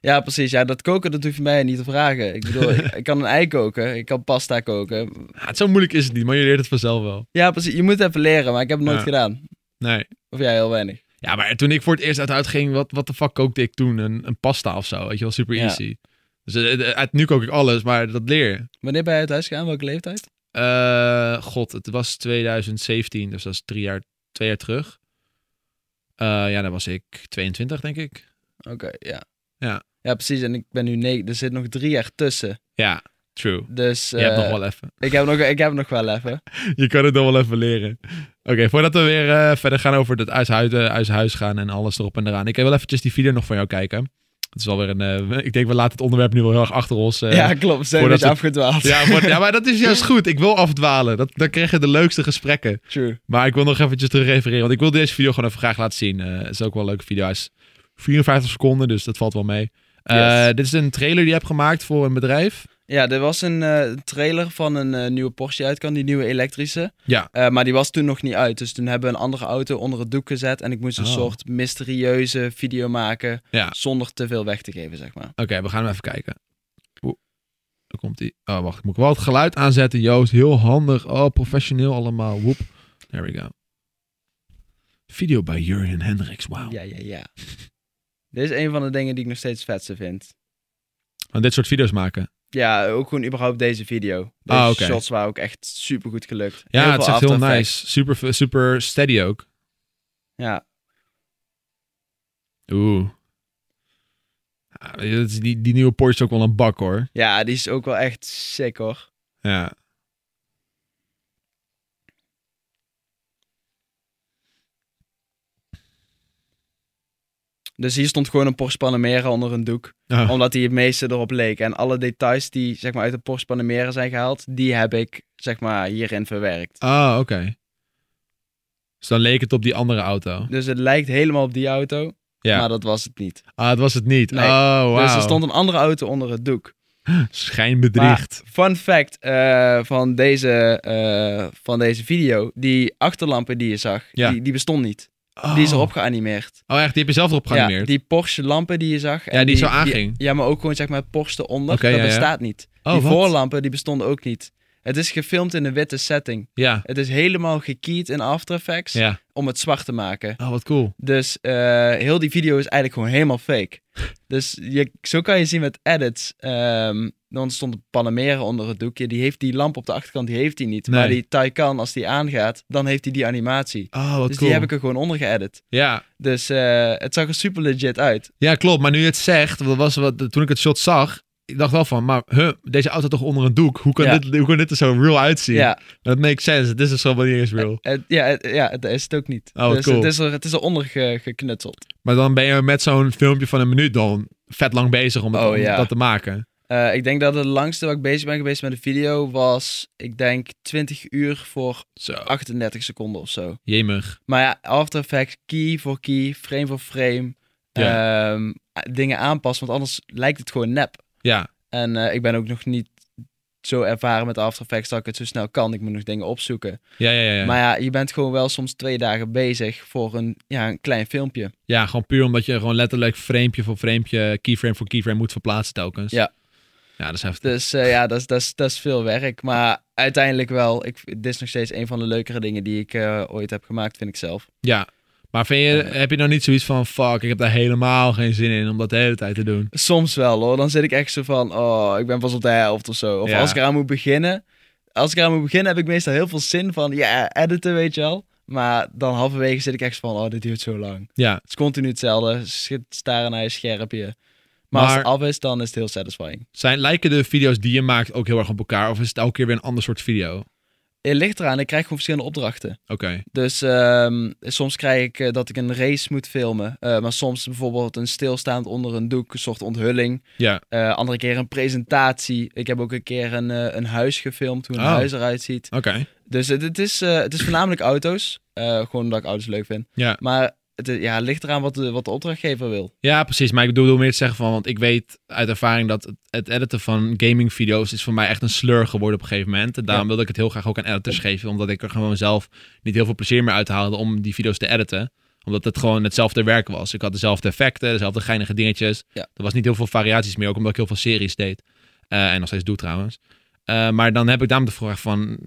Ja, precies. Ja, dat koken, dat hoef je mij niet te vragen. Ik bedoel, ik, ik kan een ei koken, ik kan pasta koken. Ja, het zo moeilijk is het niet, maar je leert het vanzelf wel. Ja, precies. Je moet even leren, maar ik heb het nooit Ja. gedaan. Nee. Of jij heel weinig. Ja, maar toen ik voor het eerst uit huis ging, wat, wat de fuck kookte ik toen? Een, een pasta of zo, weet je wel, super easy. Dus eh, eh, uit, nu kook ik alles, maar dat leer je. Wanneer ben je uit huis gegaan? Welke leeftijd? Eh, God, het was 2017, dus dat is drie jaar, twee jaar terug. Eh, ja, dan was ik 22, denk ik. Oké, ja. Ja. Ja, precies. En ik ben nu negen. Er zit nog drie jaar tussen. Ja, true. Dus Je hebt eh, nog wel even. ik, heb nog, ik heb nog wel even. Je kan het nog wel even leren. Oké, voordat we weer eh, verder gaan over het uit huis, eh, uit huis gaan en alles erop en eraan. Ik wil eventjes die video nog van jou kijken. Het is alweer een... eh, ik denk, we laten het onderwerp nu wel heel erg achter ons. eh. ja, klopt. We zijn het- afgedwaald. Ja, maar, ja, maar dat is juist goed. Ik wil afdwalen. Dat, dan krijg je de leukste gesprekken. True. Maar ik wil nog eventjes terug refereren. Want ik wil deze video gewoon even graag laten zien. Eh, het is ook wel een leuke video. Hij is 54 seconden, dus dat valt wel mee. Eh, Yes. Dit is een trailer die je hebt gemaakt voor een bedrijf. Ja, er was een eh, trailer van een eh, nieuwe Porsche uit kan, die nieuwe elektrische. Ja. Maar die was toen nog niet uit. Dus toen hebben we een andere auto onder het doek gezet. En ik moest een Oh. soort mysterieuze video maken. Ja. Zonder te veel weg te geven, zeg maar. Oké, we gaan hem even kijken. Oeh, daar komt hij. Oh, wacht. Ik moet wel het geluid aanzetten, Joost. Heel handig. Oh, professioneel allemaal. Woep. There we go. Video bij Jurgen Hendricks. Wauw. Ja, ja, ja. Dit is een van de dingen die ik nog steeds vetste vind. Van dit soort video's maken. Ja, ook gewoon überhaupt deze video. Deze Ah, shots waren ook echt super goed gelukt. Ja, Heel het is echt heel nice. Super, super steady ook. Ja, Oeh. Die, die nieuwe Porsche is ook wel een bak hoor. ja, die is ook wel echt sick hoor. Ja. Dus hier stond gewoon een Porsche Panamera onder een doek. Oh. Omdat die het meeste erop leek. En alle details die zeg maar uit de Porsche Panamera zijn gehaald, die heb ik zeg maar hierin verwerkt. Ah, oké. Dus dan leek het op die andere auto. Dus het lijkt helemaal op die auto, Ja. maar dat was het niet. Ah, dat was het niet. Nee. Oh, wauw. Dus er stond een andere auto onder het doek. Schijnbedriegt. Fun fact eh, van, deze, eh, van deze video, die achterlampen die je zag, Ja. die, die bestond niet. Oh. Die is erop geanimeerd. Oh, echt? Die heb je zelf erop Ja, geanimeerd? die Porsche lampen die je zag. en Ja, die zo aanging. ja, maar ook gewoon zeg maar Porsche eronder, Oké, dat ja, ja. bestaat niet. Oh, die wat? voorlampen die bestonden ook niet. Het is gefilmd in een witte setting. Ja. Het is helemaal gekeyed in After Effects Ja. om het zwart te maken. Oh, wat cool. Dus eh, heel die video is eigenlijk gewoon helemaal fake. Dus je, zo kan je zien met edits. ehm, dan stond een Panamera onder het doekje. Die heeft die lamp op de achterkant, die heeft hij niet. Nee. Maar die Taycan, als die aangaat, dan heeft hij die animatie. Oh, wat dus cool. die heb ik er gewoon onder geëdit. Ja. Dus eh, het zag er super legit uit. ja, klopt. Maar nu je het zegt, dat was wat, toen ik het shot zag, ik dacht wel van, maar huh, deze auto toch onder een doek? Hoe kan, Ja. dit, hoe kan dit er zo real uitzien? Ja, Dat makes sense. Dit is zo wel niet eens real. het, ja, het, ja, het is het ook niet. Oh, dus cool. het is er, het is eronder ge- geknutseld. Maar dan ben je met zo'n filmpje van een minuut dan vet lang bezig om, het, Oh, om ja. dat te maken. Eh, ik denk dat het langste waar ik bezig ben geweest met de video was, ik denk 20 uur voor Zo. 38 seconden of zo. Jemig. Maar ja, After Effects, key voor key, frame voor frame, Ja. ehm, dingen aanpassen, want anders lijkt het gewoon nep. Ja. En eh, ik ben ook nog niet zo ervaren met After Effects dat ik het zo snel kan. Ik moet nog dingen opzoeken. Ja, ja, ja. ja. Maar ja, je bent gewoon wel soms twee dagen bezig voor een, ja, een klein filmpje. Ja, gewoon puur omdat je gewoon letterlijk framepje voor framepje, keyframe voor keyframe moet verplaatsen telkens. Ja. Ja, dat is heftig. Dus eh, ja, dat is, dat, is, dat is veel werk. Maar uiteindelijk wel, ik, dit is nog steeds een van de leukere dingen die ik eh, ooit heb gemaakt, vind ik zelf. Ja. Maar vind je, heb je nou niet zoiets van, fuck, ik heb daar helemaal geen zin in om dat de hele tijd te doen? Soms wel hoor. Dan zit ik echt zo van, oh, ik ben pas op de helft of zo. Of Ja. als ik eraan moet beginnen. Als ik eraan moet beginnen, heb ik meestal heel veel zin van, ja, editen, weet je wel. Maar dan halverwege zit ik echt van, oh, dit duurt zo lang. Ja, Het is continu hetzelfde. Staren naar je scherpje. Maar, als Maar- het af is, dan is het heel satisfying. zijn, lijken de video's die je maakt ook heel erg op elkaar? Of is het elke keer weer een ander soort video? Het ligt eraan, ik krijg gewoon verschillende opdrachten. Oké. Dus ehm, soms krijg ik eh, dat ik een race moet filmen. Eh, maar soms bijvoorbeeld een stilstaand onder een doek, een soort onthulling. Ja. Eh, andere keer een presentatie. Ik heb ook een keer een, een huis gefilmd, hoe een Oh. huis eruit ziet. Oké. Dus het, het, is, het is voornamelijk auto's. Gewoon omdat ik auto's leuk vind. Ja. Maar het, eh, ja, het ligt eraan wat de, wat de opdrachtgever wil. Ja, precies. Maar ik bedoel meer te zeggen van, want ik weet uit ervaring dat het, het editen van gaming-video's is voor mij echt een sleur geworden op een gegeven moment. En daarom Ja. wilde ik het heel graag ook aan editors geven, omdat ik er gewoon zelf niet heel veel plezier meer uit haalde om die video's te editen. Omdat het gewoon hetzelfde werk was. Ik had dezelfde effecten, dezelfde geinige dingetjes. Ja. Er was niet heel veel variaties meer, ook omdat ik heel veel series deed. Eh, en nog steeds doe trouwens. Eh, maar dan heb ik daarom de vraag van,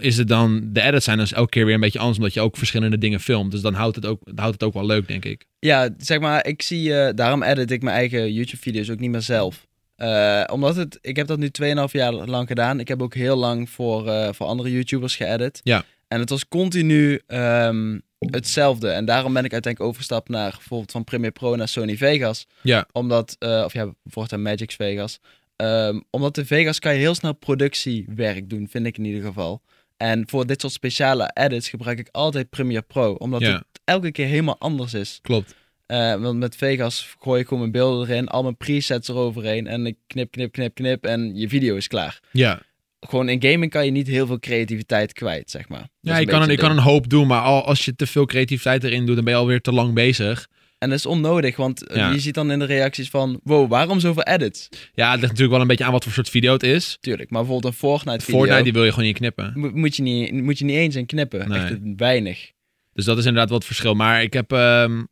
is het dan, de edits zijn dus elke keer weer een beetje anders, omdat je ook verschillende dingen filmt. Dus dan houdt het ook, houdt het ook wel leuk, denk ik. Ja, zeg maar, ik zie, eh, daarom edit ik mijn eigen YouTube-video's ook niet meer zelf. Eh, omdat het, ik heb dat nu 2,5 jaar lang gedaan. Ik heb ook heel lang voor, eh, voor andere YouTubers geëdit. Ja. En het was continu ehm, hetzelfde. En daarom ben ik uiteindelijk overgestapt naar bijvoorbeeld van Premiere Pro naar Sony Vegas. Ja. Omdat, eh, of ja, voortaan Magix Vegas. Ehm, omdat de Vegas kan je heel snel productiewerk doen, vind ik in ieder geval. En voor dit soort speciale edits gebruik ik altijd Premiere Pro. Omdat Ja. het elke keer helemaal anders is. Klopt. Eh, want met Vegas gooi ik gewoon mijn beelden erin, al mijn presets eroverheen en ik knip, knip, knip, knip en je video is klaar. Ja. Gewoon in gaming kan je niet heel veel creativiteit kwijt, zeg maar. Dat Ja, je kan, een, je kan een hoop doen, maar al, als je te veel creativiteit erin doet, dan ben je alweer te lang bezig. En dat is onnodig, want eh, Ja. je ziet dan in de reacties van, wow, waarom zoveel edits? Ja, het ligt natuurlijk wel een beetje aan wat voor soort video het is. Tuurlijk, maar bijvoorbeeld een Fortnite video Fortnite, die wil je gewoon niet knippen. mo- moet, je niet, moet je niet eens in knippen. Nee. Echt weinig. Dus dat is inderdaad wat verschil. Maar ik heb, ehm,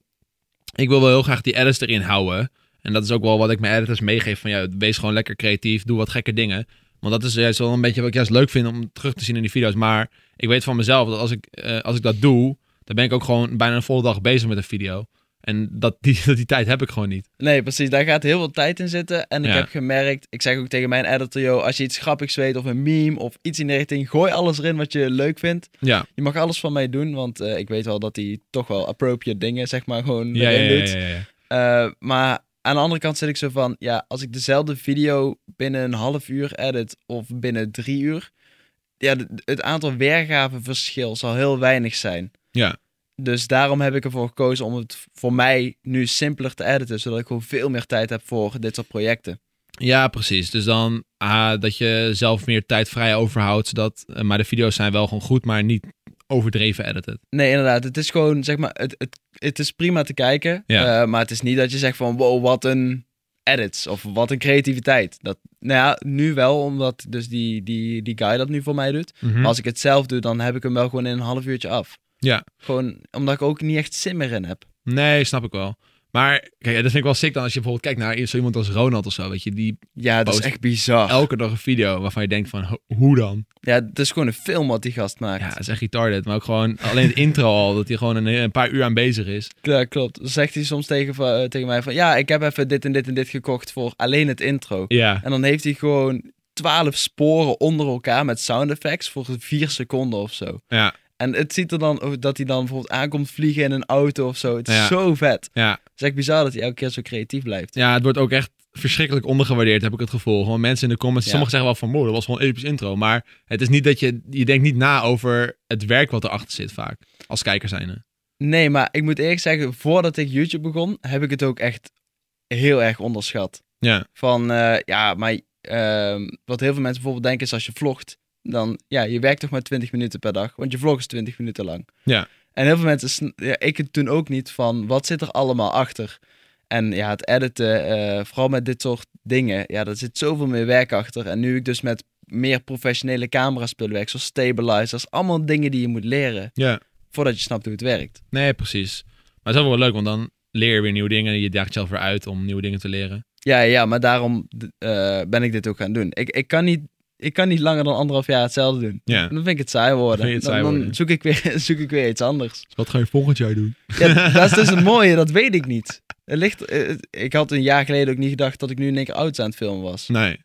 ik wil wel heel graag die edits erin houden. En dat is ook wel wat ik mijn editors meegeef. Van ja, wees gewoon lekker creatief, doe wat gekke dingen. Want dat is juist wel een beetje wat ik juist leuk vind om terug te zien in die video's. Maar ik weet van mezelf dat als ik, eh, als ik dat doe, dan ben ik ook gewoon bijna een volle dag bezig met een video. En dat, die, die tijd heb ik gewoon niet. Nee, precies. Daar gaat heel veel tijd in zitten. En ik Ja. heb gemerkt, ik zeg ook tegen mijn editor, yo, als je iets grappigs weet of een meme of iets in de richting, gooi alles erin wat je leuk vindt. Ja, Je mag alles van mij doen, want eh, ik weet wel dat hij toch wel appropriate dingen, zeg maar, gewoon ja, ja, erin ja, doet. Eh, maar aan de andere kant zit ik zo van, ja, als ik dezelfde video binnen een half uur edit of binnen drie uur, ja, het aantal weergavenverschil zal heel weinig zijn. Ja. Dus daarom heb ik ervoor gekozen om het voor mij nu simpeler te editen, zodat ik gewoon veel meer tijd heb voor dit soort projecten. Ja, precies. Dus dan ah, dat je zelf meer tijd vrij overhoudt. Zodat, eh, maar de video's zijn wel gewoon goed, maar niet overdreven edited. Nee, inderdaad. Het is gewoon, zeg maar, het, het, het is prima te kijken. Ja. eh, maar het is niet dat je zegt van, wow, wat een edits. Of wat een creativiteit. Dat, nou ja, nu wel, omdat dus die, die, die guy dat nu voor mij doet. Maar als ik het zelf doe, dan heb ik hem wel gewoon in een half uurtje af. Ja. Gewoon omdat ik ook niet echt zin meer in heb. Nee, snap ik wel. Maar kijk, dat vind ik wel sick dan als je bijvoorbeeld kijkt naar zo iemand als Ronald of zo, weet je, die Ja, dat is Post- echt bizar. elke dag een video waarvan je denkt van, ho- hoe dan? Ja, het is gewoon een film wat die gast maakt. Ja, dat is echt retarded. Maar ook gewoon, alleen het intro al, dat hij gewoon een, een paar uur aan bezig is. Ja, klopt. Dan zegt hij soms tegen, van- eh, tegen mij van... Ja, ik heb even dit en dit en dit gekocht voor alleen het intro. Ja, En dan heeft hij gewoon twaalf sporen onder elkaar met sound effects voor vier seconden of zo. ja, En het ziet er dan dat hij dan bijvoorbeeld aankomt vliegen in een auto of zo. Het is Ja. zo vet. ja. Het is echt bizar dat hij elke keer zo creatief blijft. Ja, het wordt ook echt verschrikkelijk ondergewaardeerd, heb ik het gevoel. Gewoon mensen in de comments, Ja. sommigen zeggen wel van, mooi, dat was gewoon een episch intro. Maar het is niet dat je, je denkt niet na over het werk wat erachter zit vaak, als kijker zijnde. Nee, maar ik moet eerlijk zeggen, voordat ik YouTube begon, heb ik het ook echt heel erg onderschat. Ja, Van, eh, ja, maar ehm, wat heel veel mensen bijvoorbeeld denken is als je vlogt, dan, ja, je werkt toch maar 20 minuten per dag, want je vlog is 20 minuten lang. Ja. En heel veel mensen, ja, ik het toen ook niet, van wat zit er allemaal achter? En ja, het editen, eh, vooral met dit soort dingen, ja, daar zit zoveel meer werk achter. En nu ik dus met meer professionele cameraspullen werkt, zoals stabilizers. Allemaal dingen die je moet leren Ja, voordat je snapt hoe het werkt. nee, precies. Maar het is wel leuk, want dan leer je weer nieuwe dingen. En je daagt jezelf weer uit om nieuwe dingen te leren. Ja, ja, maar daarom eh, ben ik dit ook gaan doen. Ik, ik, kan niet, ik kan niet langer dan anderhalf jaar hetzelfde doen. Ja. Dan vind ik het saai worden. Het dan, saai dan worden. zoek, ik weer, zoek ik weer iets anders. Dus wat ga je volgend jaar doen? Ja, dat is dus het mooie, dat weet ik niet. Het ligt, eh, ik had een jaar geleden ook niet gedacht dat ik nu in één keer oud aan het filmen was. Nee.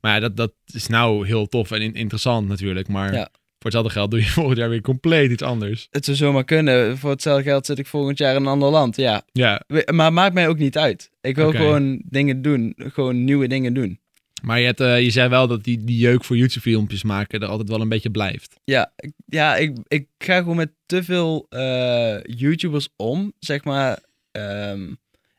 Maar ja, dat, dat is nou heel tof en in- interessant natuurlijk. Maar Ja. voor hetzelfde geld doe je volgend jaar weer compleet iets anders. Het zou zomaar kunnen. Voor hetzelfde geld zit ik volgend jaar in een ander land. Ja, Ja, maar maakt mij ook niet uit. Ik wil gewoon dingen doen. Gewoon nieuwe dingen doen. Maar je, hebt, eh, je zei wel dat die, die jeuk voor YouTube-filmpjes maken er altijd wel een beetje blijft. Ja, ik- ja ik, ik ga gewoon met te veel eh, YouTubers om. Zeg maar, ehm,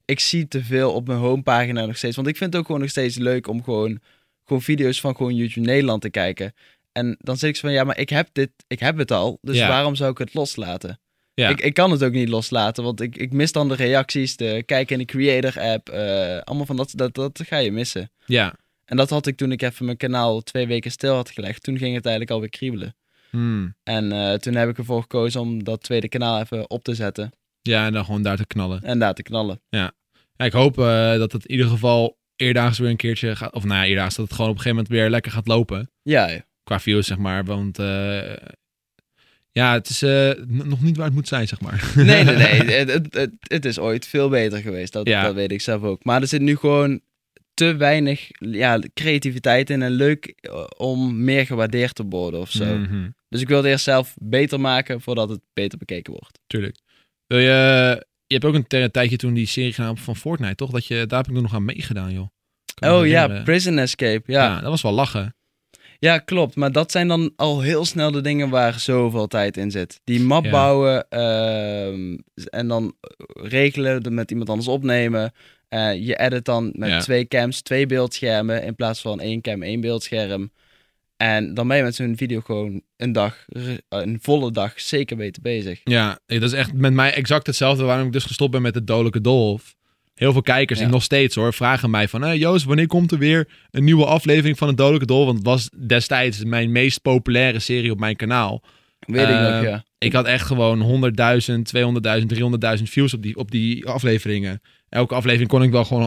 ik zie te veel op mijn homepagina nog steeds. Want ik vind het ook gewoon nog steeds leuk om gewoon, gewoon video's van gewoon YouTube Nederland te kijken. En dan zit ik zo van, ja, maar ik heb dit, ik heb het al. Dus Ja. waarom zou ik het loslaten? Ja. Ik, ik kan het ook niet loslaten, want ik, ik mis dan de reacties, de kijken in de Creator-app. eh, allemaal van dat, dat, dat ga je missen. Ja. En dat had ik toen ik even mijn kanaal twee weken stil had gelegd. Toen ging het eigenlijk alweer kriebelen. Hmm. En eh, toen heb ik ervoor gekozen om dat tweede kanaal even op te zetten. Ja, en dan gewoon daar te knallen. En daar te knallen. Ja, ik hoop eh, dat het in ieder geval eerdaags weer een keertje gaat. Of nou ja, eerdaags dat het gewoon op een gegeven moment weer lekker gaat lopen. Ja, ja. Qua views, zeg maar. Want eh, ja, het is nog niet waar het moet zijn, zeg maar. Nee, nee, nee. het, het, het, het is ooit veel beter geweest. Dat, Ja. dat weet ik zelf ook. Maar er zit nu gewoon te weinig ja, creativiteit in. En leuk eh, om meer gewaardeerd te worden of zo. Mhm, Dus ik wil het eerst zelf beter maken voordat het beter bekeken wordt. tuurlijk. Wil je... Je hebt ook een tijdje toen die serie gedaan van Fortnite, toch? Dat je, daar heb ik nog aan meegedaan, joh. Kan Oh ja. Prison Escape. ja. Ja. dat was wel lachen. Ja, klopt. Maar dat zijn dan al heel snel de dingen waar zoveel tijd in zit. Die map Ja. bouwen ehm, en dan regelen, met iemand anders opnemen. Eh, je edit dan met Ja. twee cams, twee beeldschermen in plaats van één cam, één beeldscherm. En dan ben je met zo'n video gewoon een dag, r- een volle dag, zeker weten bezig. Ja, dat is echt met mij exact hetzelfde waarom ik dus gestopt ben met de Dodelijke Dolf. Heel veel kijkers, Ja. nog steeds hoor, vragen mij van... Hey Joost, wanneer komt er weer een nieuwe aflevering van de Dodelijke Dolf? Want het was destijds mijn meest populaire serie op mijn kanaal. Weet ik Eh, nog, ja. Ik had echt gewoon 100.000, 200.000, 300.000 views op die, op die afleveringen. Elke aflevering kon ik wel gewoon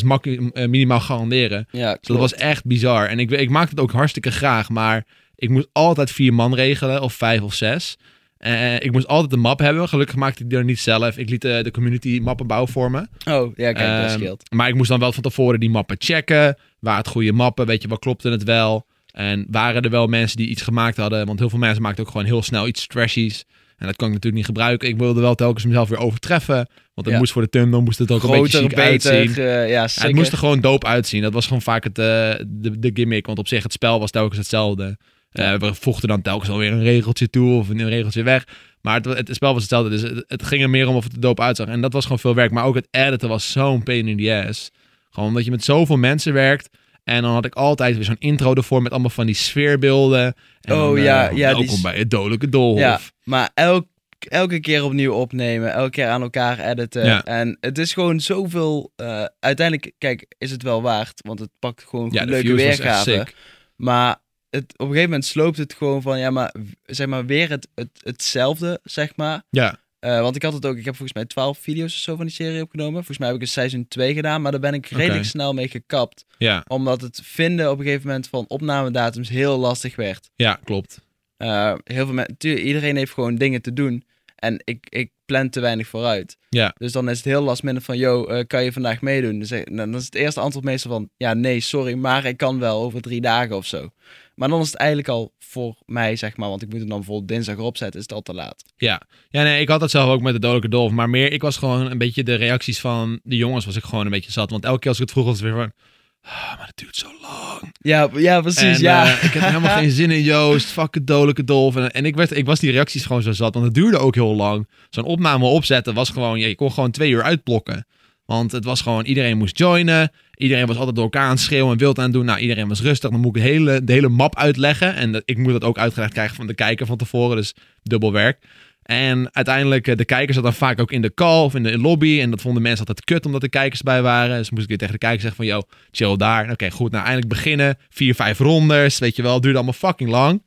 100.000 mak- eh, minimaal garanderen. Ja, Dus dat was echt bizar. En ik, ik maakte het ook hartstikke graag, maar ik moest altijd vier man regelen, of vijf of zes. Eh, ik moest altijd een map hebben. Gelukkig maakte ik die er niet zelf. Ik liet eh, de community mappen bouwen voor me. Oh, ja, kijk, dat Ehm, scheelt. Maar ik moest dan wel van tevoren die mappen checken. Waar het goede mappen, weet je, wat klopte het wel? En waren er wel mensen die iets gemaakt hadden? Want heel veel mensen maakten ook gewoon heel snel iets trashies. En dat kan ik natuurlijk niet gebruiken. Ik wilde wel telkens mezelf weer overtreffen. Want het Ja. moest voor de thumbnail moest het ook een beetje chic beter, uitzien. eh, ja, het moest er gewoon dope uitzien. Dat was gewoon vaak het, eh, de, de gimmick. Want op zich, het spel was telkens hetzelfde. Eh, we voegden dan telkens alweer een regeltje toe of een regeltje weg. Maar het, het spel was hetzelfde. Dus het, het ging er meer om of het er dope uitzag. En dat was gewoon veel werk. Maar ook het editen was zo'n pain in the ass. Gewoon omdat je met zoveel mensen werkt. En dan had ik altijd weer zo'n intro ervoor met allemaal van die sfeerbeelden. En Oh, dan, eh, ja, ja, die Welkom s- bij het dodelijke doolhof. Ja, maar elk, elke keer opnieuw opnemen, elke keer aan elkaar editen. Ja. En het is gewoon zoveel. eh, uiteindelijk, kijk, is het wel waard, want het pakt gewoon Ja, leuke weergave. Maar het, op een gegeven moment sloopt het gewoon van, ja, maar zeg maar weer het, het, hetzelfde, zeg maar. Ja, Eh, want ik had het ook, ik heb volgens mij 12 video's of zo van die serie opgenomen. Volgens mij heb ik een seizoen 2 gedaan, maar daar ben ik redelijk snel mee gekapt. ja, Omdat het vinden op een gegeven moment van opnamedatums heel lastig werd. ja, klopt. Eh, heel veel mensen, iedereen heeft gewoon dingen te doen. En ik, ik plan te weinig vooruit. Ja. Dus dan is het heel last minute van, yo, eh, kan je vandaag meedoen? Dus, dan is het eerste antwoord meestal van, ja, nee, sorry, maar ik kan wel over drie dagen of zo. Maar dan is het eigenlijk al voor mij, zeg maar, want ik moet hem dan bijvoorbeeld dinsdag erop zetten, is het al te laat. Ja. ja, nee, ik had dat zelf ook met de dodelijke dolf. Maar meer, ik was gewoon een beetje de reacties van de jongens was ik gewoon een beetje zat. Want elke keer als ik het vroeg was het weer van... Ah, maar dat duurt zo lang. Ja, ja precies, en, ja. eh, ik heb helemaal geen zin in Joost. Fuck het dodelijke dolf. En, en ik, werd, ik was die reacties gewoon zo zat. Want het duurde ook heel lang. Zo'n opname opzetten was gewoon... Je kon gewoon twee uur uitblokken. Want het was gewoon... Iedereen moest joinen. Iedereen was altijd door elkaar aan het schreeuwen en wild aan het doen. Nou, iedereen was rustig. Dan moet ik de hele, de hele map uitleggen. En dat, ik moet dat ook uitgelegd krijgen van de kijker van tevoren. Dus dubbel werk. En uiteindelijk, eh, de kijkers zat dan vaak ook in de call of in de lobby. En dat vonden mensen altijd kut omdat de kijkers bij waren. Dus moest ik weer tegen de kijkers zeggen van, yo, chill daar. Oké, goed, nou eindelijk beginnen. Vier, vijf rondes, weet je wel. Duurde allemaal fucking lang.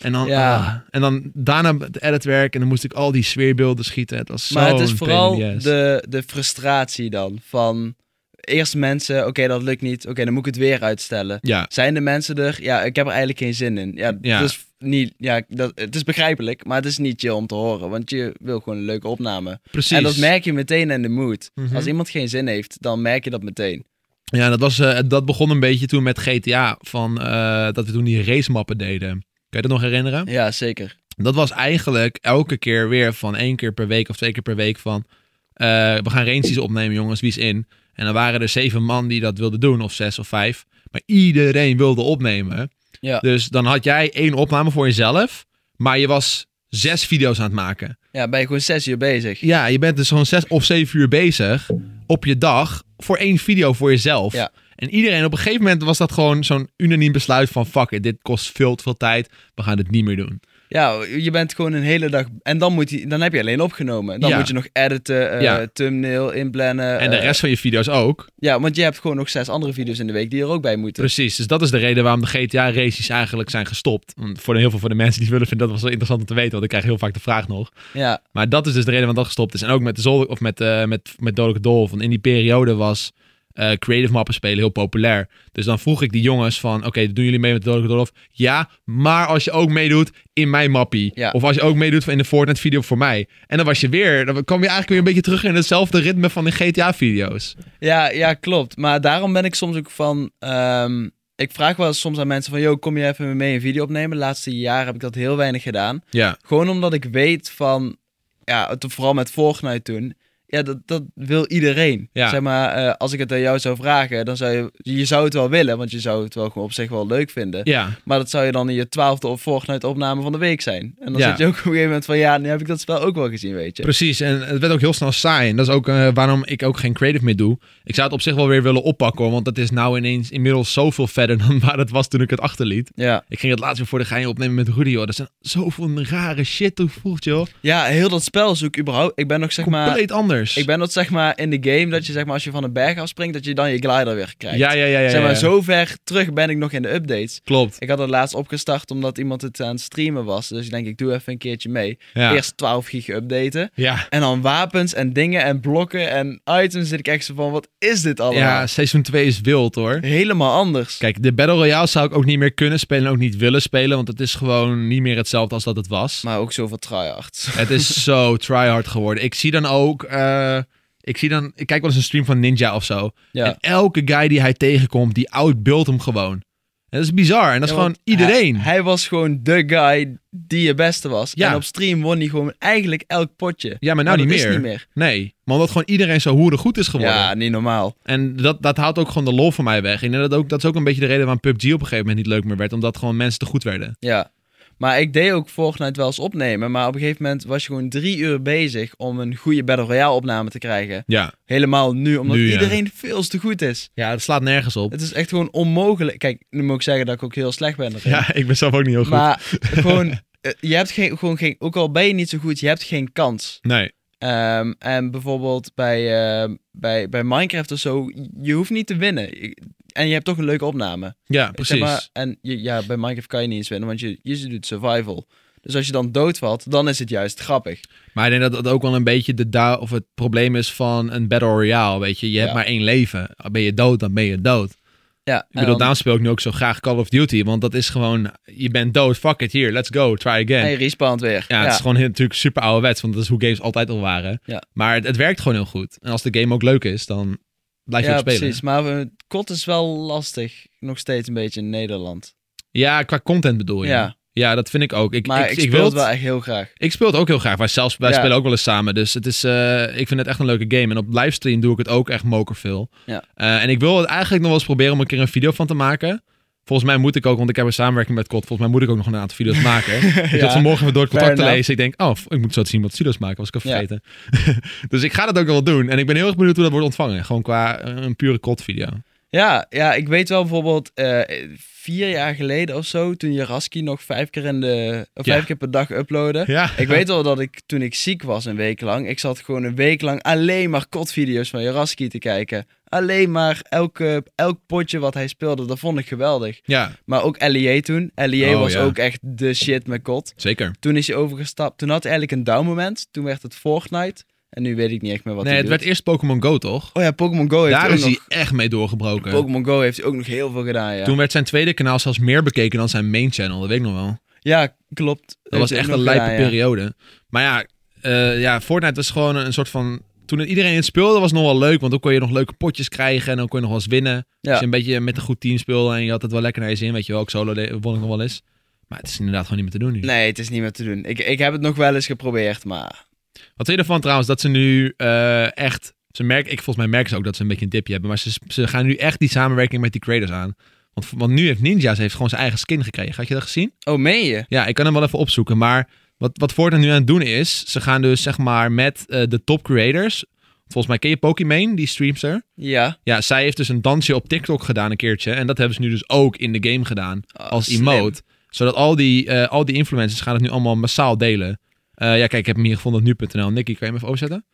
En dan, Ja. ah, en dan daarna het editwerk en dan moest ik al die sfeerbeelden schieten. Het was Maar het is vooral de, de frustratie dan. Van eerst mensen, oké, dat lukt niet. Oké, dan moet ik het weer uitstellen. Ja, Zijn de mensen er? Ja, ik heb er eigenlijk geen zin in. Ja, Ja. Dus niet, ja dat, het is begrijpelijk, maar het is niet chill om te horen. Want je wil gewoon een leuke opname. precies. En dat merk je meteen in de mood. Mhm. Als iemand geen zin heeft, dan merk je dat meteen. Ja, dat, was, eh, dat begon een beetje toen met GTA. Van, eh, dat we toen die racemappen deden. Kan je dat nog herinneren? Ja, zeker. Dat was eigenlijk elke keer weer van één keer per week of twee keer per week van... eh, we gaan races opnemen, jongens, wie is in? En dan waren er zeven man die dat wilden doen, of zes of vijf. Maar iedereen wilde opnemen. Ja. Dus dan had jij één opname voor jezelf, maar je was zes video's aan het maken. Ja, ben je gewoon zes uur bezig. Ja, je bent dus gewoon zes of zeven uur bezig op je dag voor één video voor jezelf. Ja. En iedereen, op een gegeven moment was dat gewoon zo'n unaniem besluit van fuck it, dit kost veel te veel tijd, we gaan dit niet meer doen. Ja, je bent gewoon een hele dag... En dan, moet die, dan heb je alleen opgenomen. Dan Ja. moet je nog editen, eh, Ja. thumbnail inplannen. En de eh, rest van je video's ook. Ja, want je hebt gewoon nog zes andere video's in de week die er ook bij moeten. Precies, dus dat is de reden waarom de GTA-races eigenlijk zijn gestopt. Want voor de, heel veel van de mensen die willen vinden, dat was wel interessant om te weten, want ik krijg heel vaak de vraag nog. Ja, Maar dat is dus de reden waarom dat gestopt is. En ook met de Zolder, of met, eh met, met Dodelijke Dolf. Want in die periode was eh, creative mappen spelen heel populair. Dus dan vroeg ik die jongens van, oké, doen jullie mee met Dodelijke Dolf? Ja, maar als je ook meedoet in mijn mappie. Ja. Of als je ook meedoet in de Fortnite video voor mij. En dan was je weer, dan kwam je eigenlijk weer een beetje terug in hetzelfde ritme van de GTA-video's. ja, ja, klopt. Maar daarom ben ik soms ook van... ehm, ik vraag wel eens soms aan mensen van... Yo, kom je even mee een video opnemen? De laatste jaren heb ik dat heel weinig gedaan. Ja, Gewoon omdat ik weet van... Ja, het- vooral met Fortnite toen... Ja, dat, dat wil iedereen. Ja. Zeg maar, eh, als ik het aan jou zou vragen, dan zou je... Je zou het wel willen, want je zou het wel gewoon op zich wel leuk vinden. ja. Maar dat zou je dan in je twaalfde of Fortnite opname van de week zijn. En dan Ja. zit je ook op een gegeven moment van... Ja, nu heb ik dat spel ook wel gezien, weet je. Precies, en het werd ook heel snel saai. En dat is ook eh, waarom ik ook geen creative meer doe. Ik zou het op zich wel weer willen oppakken, hoor, want dat is nou ineens inmiddels zoveel verder dan waar het was toen ik het achterliet. Ja. Ik ging het laatst weer voor de gein opnemen met Rudy, joh. Dat zijn zoveel rare shit toegevoegd, joh. ja, heel dat spel ook überhaupt... Ik ben nog zeg maar... Compleet anders. Ik ben dat zeg maar in de game dat je zeg maar als je van een berg afspringt dat je dan je glider weer krijgt. Ja, ja, ja, ja. zeg maar ja. zo ver terug ben ik nog in de updates. Klopt. Ik had het laatst opgestart omdat iemand het aan het streamen was. Dus ik denk ik doe even een keertje mee. Eerst 12 gig updaten. Ja. En dan wapens en dingen en blokken en items zit ik echt zo van wat is dit allemaal? ja, seizoen 2 is wild, hoor. Helemaal anders. Kijk, de Battle Royale zou ik ook niet meer kunnen spelen en ook niet willen spelen, want het is gewoon niet meer hetzelfde als dat het was. Maar ook zoveel tryhards. Het is zo tryhard geworden. Ik zie dan ook, eh, ik zie dan, ik kijk wel eens een stream van Ninja of zo. Ja. En elke guy die hij tegenkomt, die outbuilt hem gewoon. En dat is bizar. En dat is gewoon iedereen. Hij, hij was gewoon de guy die je beste was. Ja. En op stream won hij gewoon eigenlijk elk potje. ja, maar nou Maar niet, meer. is niet meer. Nee, maar omdat gewoon iedereen zo hoerig goed is geworden. Ja, niet normaal. En dat, dat haalt ook gewoon de lol van mij weg. Ik denk dat, ook, dat is ook een beetje de reden waarom PUBG op een gegeven moment niet leuk meer werd. Omdat gewoon mensen te goed werden. Ja. Maar ik deed ook Fortnite wel eens opnemen. Maar op een gegeven moment was je gewoon drie uur bezig om een goede Battle Royale opname te krijgen. Ja. Helemaal nu, omdat Nu, ja. iedereen veel te goed is. Ja, dat slaat nergens op. Het is echt gewoon onmogelijk. Kijk, nu moet ik zeggen dat ik ook heel slecht ben erin. Ja, ik ben zelf ook niet heel goed. Maar gewoon, eh, je hebt geen, gewoon geen, ook al ben je niet zo goed, je hebt geen kans. Nee. Ehm, en bijvoorbeeld bij, ehm, bij, bij Minecraft of zo, je hoeft niet te winnen. En je hebt toch een leuke opname. Ja, Zeg precies. maar, en je, ja, bij Minecraft kan je niet eens winnen, want je, je doet survival. Dus als je dan doodvalt, dan is het juist grappig. Maar ik denk dat dat ook wel een beetje de da of het probleem is van een Battle Royale. Weet je, je hebt Ja. maar één leven. Ben je dood, dan ben je dood. Ja, Ik bedoel, dan, daarom speel ik nu ook zo graag Call of Duty. Want dat is gewoon, je bent dood, fuck it, hier, let's go, try again. en je respawnt weer. Ja, het is gewoon heel, natuurlijk super ouderwets, want dat is hoe games altijd al waren. Ja. Maar het, het werkt gewoon heel goed. En als de game ook leuk is, dan blijf je ja ook spelen. precies. Maar uh, COD is wel lastig. Nog steeds een beetje in Nederland. Ja, qua content bedoel je. Ja. Ja, dat vind ik ook. Ik, Maar ik, ik, ik speel wil het wel echt heel graag. Ik speel het ook heel graag. Wij, zelfs, wij Ja. spelen ook wel eens samen. Dus het is, eh, ik vind het echt een leuke game. En op livestream doe ik het ook echt mokerveel. Ja. Eh, en ik wil het eigenlijk nog wel eens proberen om een keer een video van te maken. Volgens mij moet ik ook, want ik heb een samenwerking met COD. Volgens mij moet ik ook nog een aantal video's maken. Ik Ja. had vanmorgen even door het Fair contact te lezen. Ik denk, oh, ik moet zo te zien wat video's maken. Was ik al Ja. vergeten. dus ik ga dat ook wel doen. En ik ben heel erg benieuwd hoe dat wordt ontvangen. Gewoon qua eh, een pure COD video. Ja, ja, ik weet wel bijvoorbeeld eh, vier jaar geleden of zo, toen Jaraski nog vijf keer, in de, Ja. vijf keer per dag uploadde. Ja. Ik weet wel dat ik toen ik ziek was een week lang, ik zat gewoon een week lang alleen maar kotvideo's van Jaraski te kijken. Alleen maar elke, elk potje wat hij speelde, dat vond ik geweldig. Ja, Maar ook LEA toen. LEA Oh, was ja. ook echt de shit met kot. zeker. Toen is hij overgestapt. Toen had hij eigenlijk een down moment. Toen werd het Fortnite. En nu weet ik niet echt meer wat nee, hij het doet. werd eerst Pokémon Go, toch? Oh ja, Pokémon Go heeft Daar ook is hij echt mee doorgebroken. Pokémon Go heeft hij ook nog heel veel gedaan, ja. Toen werd zijn tweede kanaal zelfs meer bekeken dan zijn main channel. Dat weet ik nog wel. Ja, klopt. Dat was echt een lijpe periode. Maar ja, eh, ja, Fortnite was gewoon een soort van... Toen iedereen het speelde, was het nog wel leuk. Want dan kon je nog leuke potjes krijgen. En dan kon je nog wel eens winnen. Ja. Als je een beetje met een goed team speelde. En je had het wel lekker naar je zin. Weet je wel, ook solo won ik nog wel eens. Maar het is inderdaad gewoon niet meer te doen nu. Nee, het is niet meer te doen. Ik, ik heb het nog wel eens geprobeerd, maar... Wat vind je ervan trouwens dat ze nu eh, echt... Ze merken, ik volgens mij merken ze ook dat ze een beetje een dipje hebben. Maar ze, ze gaan nu echt die samenwerking met die creators aan. Want, want nu heeft Ninja's heeft gewoon zijn eigen skin gekregen. Had je dat gezien? Oh, meen je? Ja, ik kan hem wel even opzoeken. Maar wat, wat Fortnite nu aan het doen is... Ze gaan dus zeg maar met eh, de top creators... Volgens mij ken je Pokimane, die streamster. Ja. Ja, zij heeft dus een dansje op TikTok gedaan een keertje. En dat hebben ze nu dus ook in de game gedaan. Oh, als slim. emote. Zodat al die, eh, al die influencers gaan het nu allemaal massaal delen. Eh, ja, kijk, ik heb hem hier gevonden op nu.nl. Nicky, kan je hem even overzetten?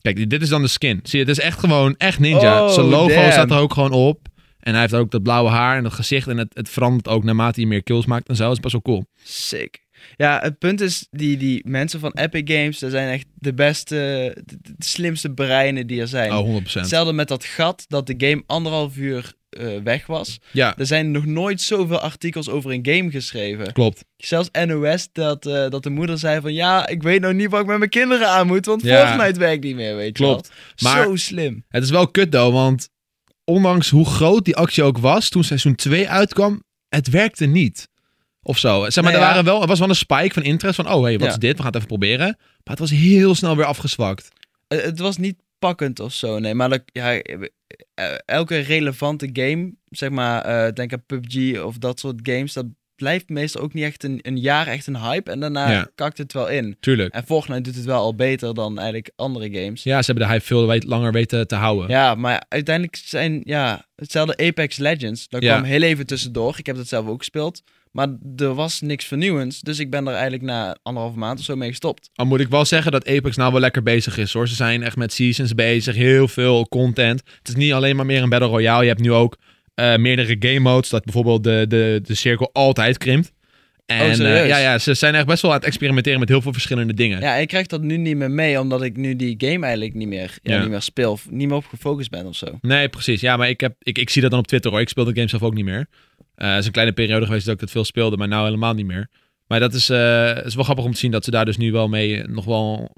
Kijk, dit is dan de skin. Zie je, het is echt gewoon echt ninja. Oh, Zijn logo damn. staat er ook gewoon op. En hij heeft ook dat blauwe haar en dat gezicht. En het, het verandert ook naarmate hij meer kills maakt en zo. Dat is best wel cool. Sick. Ja, het punt is, die, die mensen van Epic Games, dat zijn echt de beste, de, de slimste breinen die er zijn. Oh, 100%. Hetzelfde met dat gat dat de game anderhalf uur eh, weg was. Ja, Er zijn nog nooit zoveel artikels over een game geschreven. klopt. Zelfs NOS, dat, eh, dat de moeder zei van... Ja, ik weet nog niet wat ik met mijn kinderen aan moet, want Ja. Fortnite werkt niet meer, weet Klopt. je wel. Maar- Zo slim. Het is wel kut, though, want ondanks hoe groot die actie ook was, toen seizoen 2 uitkwam, het werkte niet. Of zo. Zeg maar, Nou er, ja. waren wel, er was wel een spike van interest van, oh hey, wat Ja. is dit? We gaan het even proberen. Maar het was heel snel weer afgezwakt. Eh, het was niet pakkend of zo, nee. Maar dat, ja, elke relevante game, zeg maar, eh, denk aan PUBG of dat soort games, dat blijft meestal ook niet echt een, een jaar echt een hype. En daarna Ja. kakt het wel in. Tuurlijk. En Fortnite doet het wel al beter dan eigenlijk andere games. Ja, ze hebben de hype veel langer weten te houden. Ja, maar uiteindelijk zijn, ja, hetzelfde Apex Legends. Dat Ja. kwam heel even tussendoor. Ik heb dat zelf ook gespeeld. Maar er was niks vernieuwends. Dus ik ben er eigenlijk na anderhalve maand of zo mee gestopt. Al moet ik wel zeggen dat Apex nou wel lekker bezig is hoor. Ze zijn echt met seasons bezig, heel veel content. Het is niet alleen maar meer een Battle Royale. Je hebt nu ook eh, meerdere game modes, dat bijvoorbeeld de, de, de cirkel altijd krimpt. En Oh, serieus? eh, ja, ja, ze zijn echt best wel aan het experimenteren met heel veel verschillende dingen. Ja, ik krijg dat nu niet meer mee. Omdat ik nu die game eigenlijk niet meer, ja, Ja. niet meer speel. Of niet meer op gefocust ben of zo. Nee, precies. Ja, maar ik, heb, ik, ik zie dat dan op Twitter hoor. Ik speel de game zelf ook niet meer. Eh, Het is een kleine periode geweest dat ik dat veel speelde, maar nou helemaal niet meer. Maar dat is, eh, is wel grappig om te zien dat ze daar dus nu wel mee nog wel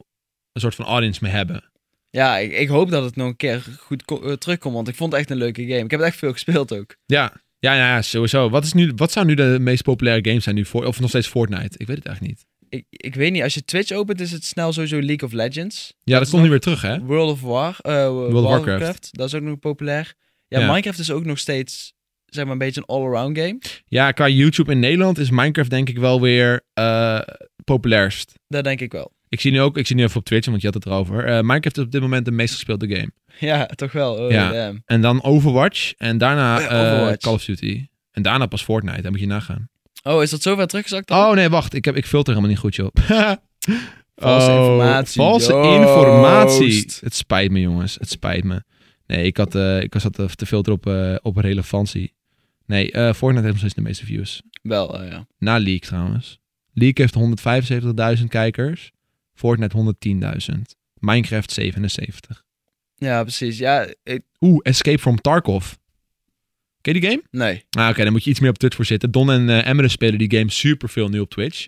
een soort van audience mee hebben. Ja, ik, ik hoop dat het nog een keer goed ko- terugkomt. Want ik vond het echt een leuke game. Ik heb het echt veel gespeeld ook. Ja, ja, ja, sowieso. Wat, is nu, wat zou nu de meest populaire games zijn nu voor, of nog steeds Fortnite? Ik weet het eigenlijk niet. Ik, ik weet niet, als je Twitch opent is het snel sowieso League of Legends. Ja, dat, is komt nu weer terug, hè? World of War, eh, World of Warcraft. Warcraft. Dat is ook nog populair. Ja, Ja. Minecraft is ook nog steeds, zeg maar, een beetje een all-around game. Ja, qua YouTube in Nederland is Minecraft denk ik wel weer eh populairst. Dat denk ik wel. Ik zie nu ook, ik zie nu even op Twitch, want je had het erover. Eh, Minecraft is op dit moment de meest gespeelde game. Ja, toch wel. Oh, Ja. damn. En dan Overwatch en daarna Oh ja, eh, Overwatch. Call of Duty. En daarna pas Fortnite, daar moet je nagaan. Oh, is dat zover teruggezakt dan? Oh nee, wacht, ik, heb, ik filter helemaal niet goed, joh. Valse Oh, informatie, Valse Joost. informatie. Het spijt me, jongens. Het spijt me. Nee, ik, had, eh, ik was zat te filteren op, eh, op relevantie. Nee, Fortnite heeft nog steeds de meeste views. Wel, ja. Na League trouwens. League heeft 175.000 kijkers. Fortnite 110.000. Minecraft 77. Ja, precies. Ja, ik, Oeh, Escape from Tarkov. Ken je die game? nee. Ah, oké, dan moet je iets meer op Twitch voor zitten. Don en eh Emre spelen die game super veel nu op Twitch.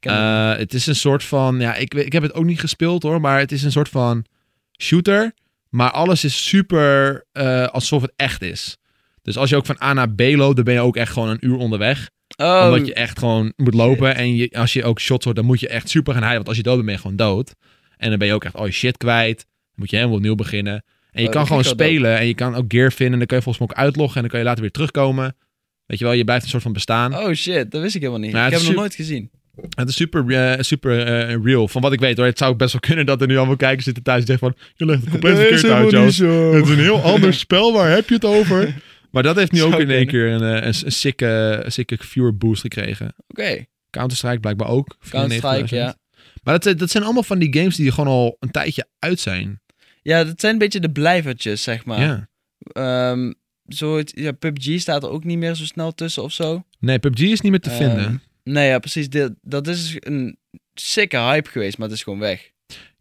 Ken het is een soort van, ja, ik, weet- ik heb het ook niet gespeeld hoor, maar het is een soort van shooter. Maar alles is super eh, alsof het echt is. Dus als je ook van A naar B loopt, dan ben je ook echt gewoon een uur onderweg. Oh, Omdat je echt gewoon moet lopen. En je, als je ook shots hoort, dan moet je echt super gaan hijden. Want als je dood bent, ben je gewoon dood. En dan ben je ook echt al je shit kwijt. Dan moet je helemaal opnieuw beginnen. En je Oh, kan gewoon spelen. En je kan ook gear vinden. En dan kun je volgens mij ook uitloggen. En dan kan je later weer terugkomen. Weet je wel, je blijft een soort van bestaan. oh shit, dat wist ik helemaal niet. Ik het heb hem nog nooit gezien. Het is super, eh, super eh, real. Van wat ik weet hoor. Het zou best wel kunnen dat er nu allemaal kijkers zitten thuis en zeggen van... Je legt het compleet verkeerd uit, Joost. Het is een heel ander spel. Waar heb je het over? Maar dat heeft nu ook in één keer een, eh, een, een sikke, een sikke viewer boost gekregen. Oké, Counter-Strike blijkbaar ook. Counter-Strike, 94.000. ja. Maar dat, zijn- dat zijn allemaal van die games die gewoon al een tijdje uit zijn. Ja, dat zijn een beetje de blijvertjes, zeg maar. Ja. Ehm, zo het, ja, PUBG staat er ook niet meer zo snel tussen of zo. Nee, PUBG is niet meer te Ehm, vinden. Nee, ja, precies. Dit- dat is een sikke hype geweest, maar het is gewoon weg.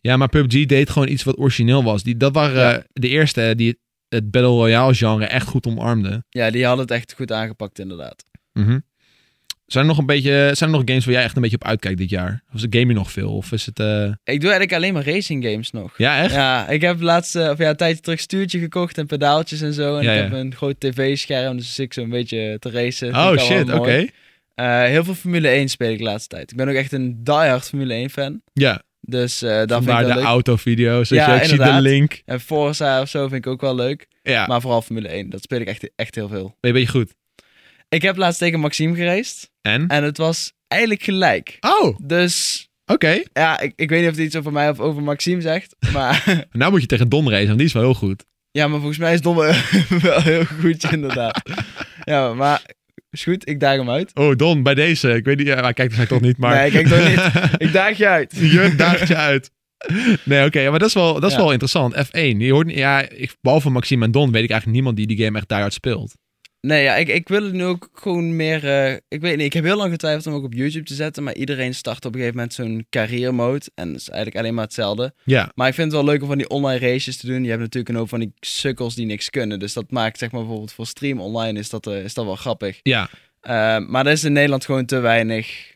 Ja, maar PUBG deed gewoon iets wat origineel was. Die, dat waren Ja. eh, de eerste die het, Battle Royale genre echt goed omarmden. Ja, die hadden het echt goed aangepakt, inderdaad. Mhm. Zijn er nog een beetje, zijn er nog games waar jij echt een beetje op uitkijkt dit jaar? Of game je nog veel? Of is het... eh, Ik doe eigenlijk alleen maar racing games nog. Ja, echt? Ja, ik heb laatst, of ja, een tijdje terug stuurtje gekocht en pedaaltjes en zo. En Ja, ik ja. heb een groot tv-scherm, dus ik zo een beetje te racen. Oh shit, oké. Eh, heel veel Formule 1 speel ik de laatste tijd. Ik ben ook echt een diehard Formule 1 fan. Ja, Dus dat vind ik de leuk. autovideo's. Ja, Ja, ik zie de link. En Forza of zo vind ik ook wel leuk. Ja, Maar vooral Formule 1, dat speel ik echt, echt heel veel. ben je goed. Ik heb laatst tegen Maxime geraced. En? En het was eigenlijk gelijk. Oh, oké. Dus ja, ik, ik weet niet of het iets over mij of over Maxime zegt. Maar Nou moet je tegen Don racen, want die is wel heel goed. ja, maar volgens mij is Domme wel heel goed, inderdaad. ja, maar is goed, ik daag hem uit. Oh, Don, bij deze. Ik weet niet, ja, hij kijkt dus toch niet, maar... Nee, kijk toch niet. Ik daag je uit. Je daagt je uit. Nee, oké, maar dat is wel, dat is Ja. wel interessant. F1, je hoort, ja, ik, behalve Maxime en Don weet ik eigenlijk niemand die die game echt daaruit speelt. Nee, ja, ik, ik wil het nu ook gewoon meer... eh, ik weet niet, ik heb heel lang getwijfeld om ook op YouTube te zetten. Maar iedereen start op een gegeven moment zo'n carrière mode. En dat is eigenlijk alleen maar hetzelfde. Ja, Maar ik vind het wel leuk om van die online races te doen. Je hebt natuurlijk een hoop van die sukkels die niks kunnen. Dus dat maakt, zeg maar, bijvoorbeeld voor stream online is dat, eh, is dat wel grappig. ja. Eh, maar daar is in Nederland gewoon te weinig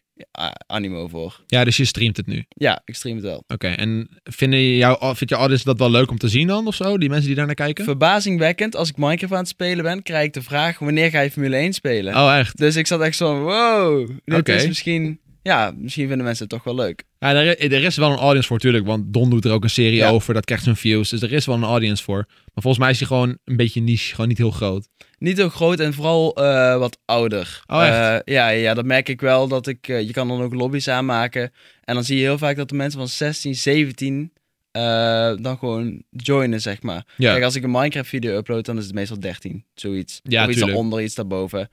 animo voor. ja, dus je streamt het nu. Ja, ik stream het wel. Oké, en vinden jou, vindt je audience dat wel leuk om te zien dan, of zo? Die mensen die daar naar kijken? Verbazingwekkend, als ik Minecraft aan het spelen ben, krijg ik de vraag: wanneer ga je Formule 1 spelen? Oh, echt? Dus ik zat echt zo van: wow, dit is misschien. Ja, misschien vinden mensen het toch wel leuk. Ja, er, er is wel een audience voor, natuurlijk. Want Don doet er ook een serie Ja. over. Dat krijgt zijn views. Dus er is wel een audience voor. Maar volgens mij is hij gewoon een beetje niche. Gewoon niet heel groot. Niet heel groot en vooral eh, wat ouder. Oh, echt? Eh, ja, ja, dat merk ik wel. Dat ik, eh, je kan dan ook lobby's aanmaken. En dan zie je heel vaak dat de mensen van 16, 17 eh, dan gewoon joinen, zeg maar. Ja. Kijk, als ik een Minecraft-video upload, dan is het meestal 13. Zoiets. Ja, of iets daaronder, iets daarboven.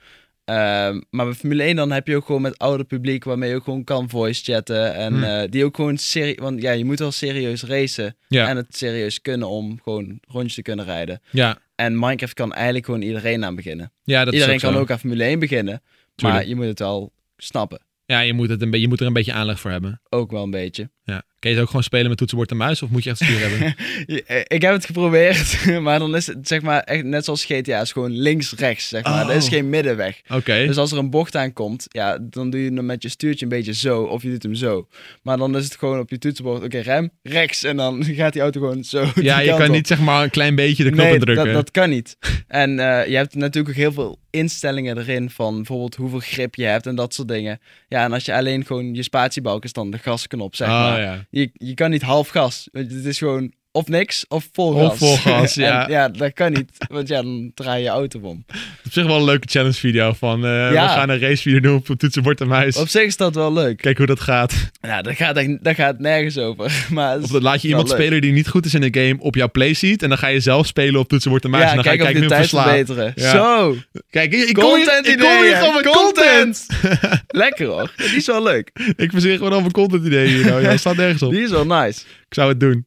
Ehm, maar bij Formule 1 dan heb je ook gewoon met ouder publiek waarmee je ook gewoon kan voice chatten. En Hmm. eh, die ook gewoon serie... Want ja, je moet wel serieus racen. Ja. En het serieus kunnen om gewoon rondjes te kunnen rijden. Ja, En Minecraft kan eigenlijk gewoon iedereen aan beginnen. ja dat Iedereen is ook kan zo. ook aan Formule 1 beginnen. Tuurlijk. Maar je moet het wel snappen. Ja, je moet, het een je moet er een beetje aanleg voor hebben. Ook wel een beetje. Ja. Kun je het ook gewoon spelen met toetsenbord en muis? Of moet je echt stuur hebben? eh, Ik heb het geprobeerd, maar dan is het zeg maar echt net zoals GTA, is gewoon links-rechts, zeg maar. Oh. Er is geen middenweg. Oké. Dus als er een bocht aankomt, ja, dan doe je hem met je stuurtje een beetje zo, of je doet hem zo. Maar dan is het gewoon op je toetsenbord, oké, rem, rechts, en dan gaat die auto gewoon zo ja, je kan op. niet zeg maar een klein beetje de knop nee, indrukken. Dat, dat kan niet. En eh, je hebt natuurlijk ook heel veel instellingen erin van bijvoorbeeld hoeveel grip je hebt en dat soort dingen. Ja, en als je alleen gewoon je spatiebalk is dan de gasknop, zeg oh, maar. Ja. Je, je kan niet half gas. Het is gewoon of niks of vol Of gas. vol gas, En ja. ja, dat kan niet. Want ja, dan draai je je auto om. Op zich wel een leuke challenge video van... eh, Ja. We gaan een race video doen op toetsenbord en muis. Op zich is dat wel leuk. Kijk hoe dat gaat. Ja, dat gaat, dat gaat nergens over. Maar Of dan laat je iemand leuk. spelen die niet goed is in de game op jouw playseat. En dan ga je zelf spelen op toetsenbord en muis. en dan ga je kijk of kijken verslaat. verbeteren. Ja. Zo, Kijk, ik kom hier, ik kom hier gewoon met Content. content. Lekker hoor. Die is wel leuk. ik verzin gewoon over content ideeën hier. Nou. Dat staat nergens op. Die is wel nice. Ik zou het doen.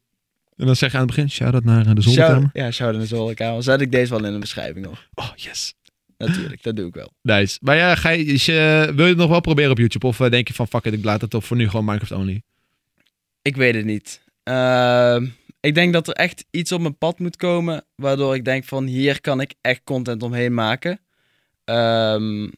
En dan zeg je aan het begin, shout-out naar eh, de Shout, zolderkamer. ja, shout in de zolderkamer. Zet ik deze wel in de beschrijving hoor. Oh, yes. Natuurlijk, dat doe ik wel. Nice. Maar ja, ga je, is je- wil je het nog wel proberen op YouTube? Of eh, denk je van, fuck it, ik laat het op voor nu gewoon Minecraft only? Ik weet het niet. Ehm, ik denk dat er echt iets op mijn pad moet komen, waardoor ik denk van hier kan ik echt content omheen maken. Ehm,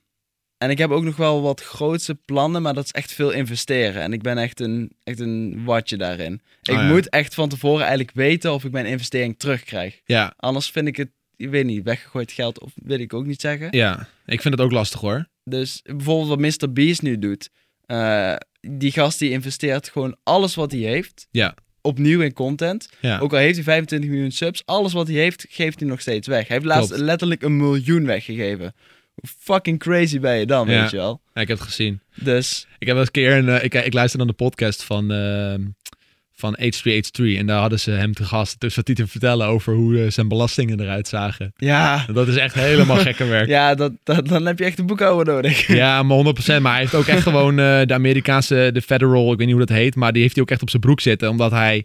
en ik heb ook nog wel wat grootse plannen, maar dat is echt veel investeren. En ik ben echt een, echt een watje daarin. Ik Oh ja. moet echt van tevoren eigenlijk weten of ik mijn investering terugkrijg. Ja, Anders vind ik het, ik weet niet, weggegooid geld of wil ik ook niet zeggen. ja. Ik vind het ook lastig hoor. Dus bijvoorbeeld wat Mr. Beast nu doet. eh, die gast die investeert gewoon alles wat hij heeft. Ja. Opnieuw in content. Ja. Ook al heeft hij 25 miljoen subs. Alles wat hij heeft, geeft hij nog steeds weg. Hij heeft laatst Klopt. letterlijk een miljoen weggegeven. Fucking crazy ben je dan, Ja. weet je wel? Ja, ik heb het gezien. Dus, Ik heb wel eens een keer een, eh, ik, ik luisterde naar de podcast van, ehm van H3H3 en daar hadden ze hem te gast. Dus zat hij te vertellen over hoe eh, zijn belastingen eruit zagen. ja, En dat is echt helemaal gekke werk. ja dat, dat, dan heb je echt een boekhouder nodig. Ja, maar 100%. Maar hij heeft ook echt gewoon eh, de Amerikaanse, de federal, ik weet niet hoe dat heet, maar die heeft hij ook echt op zijn broek zitten. Omdat hij,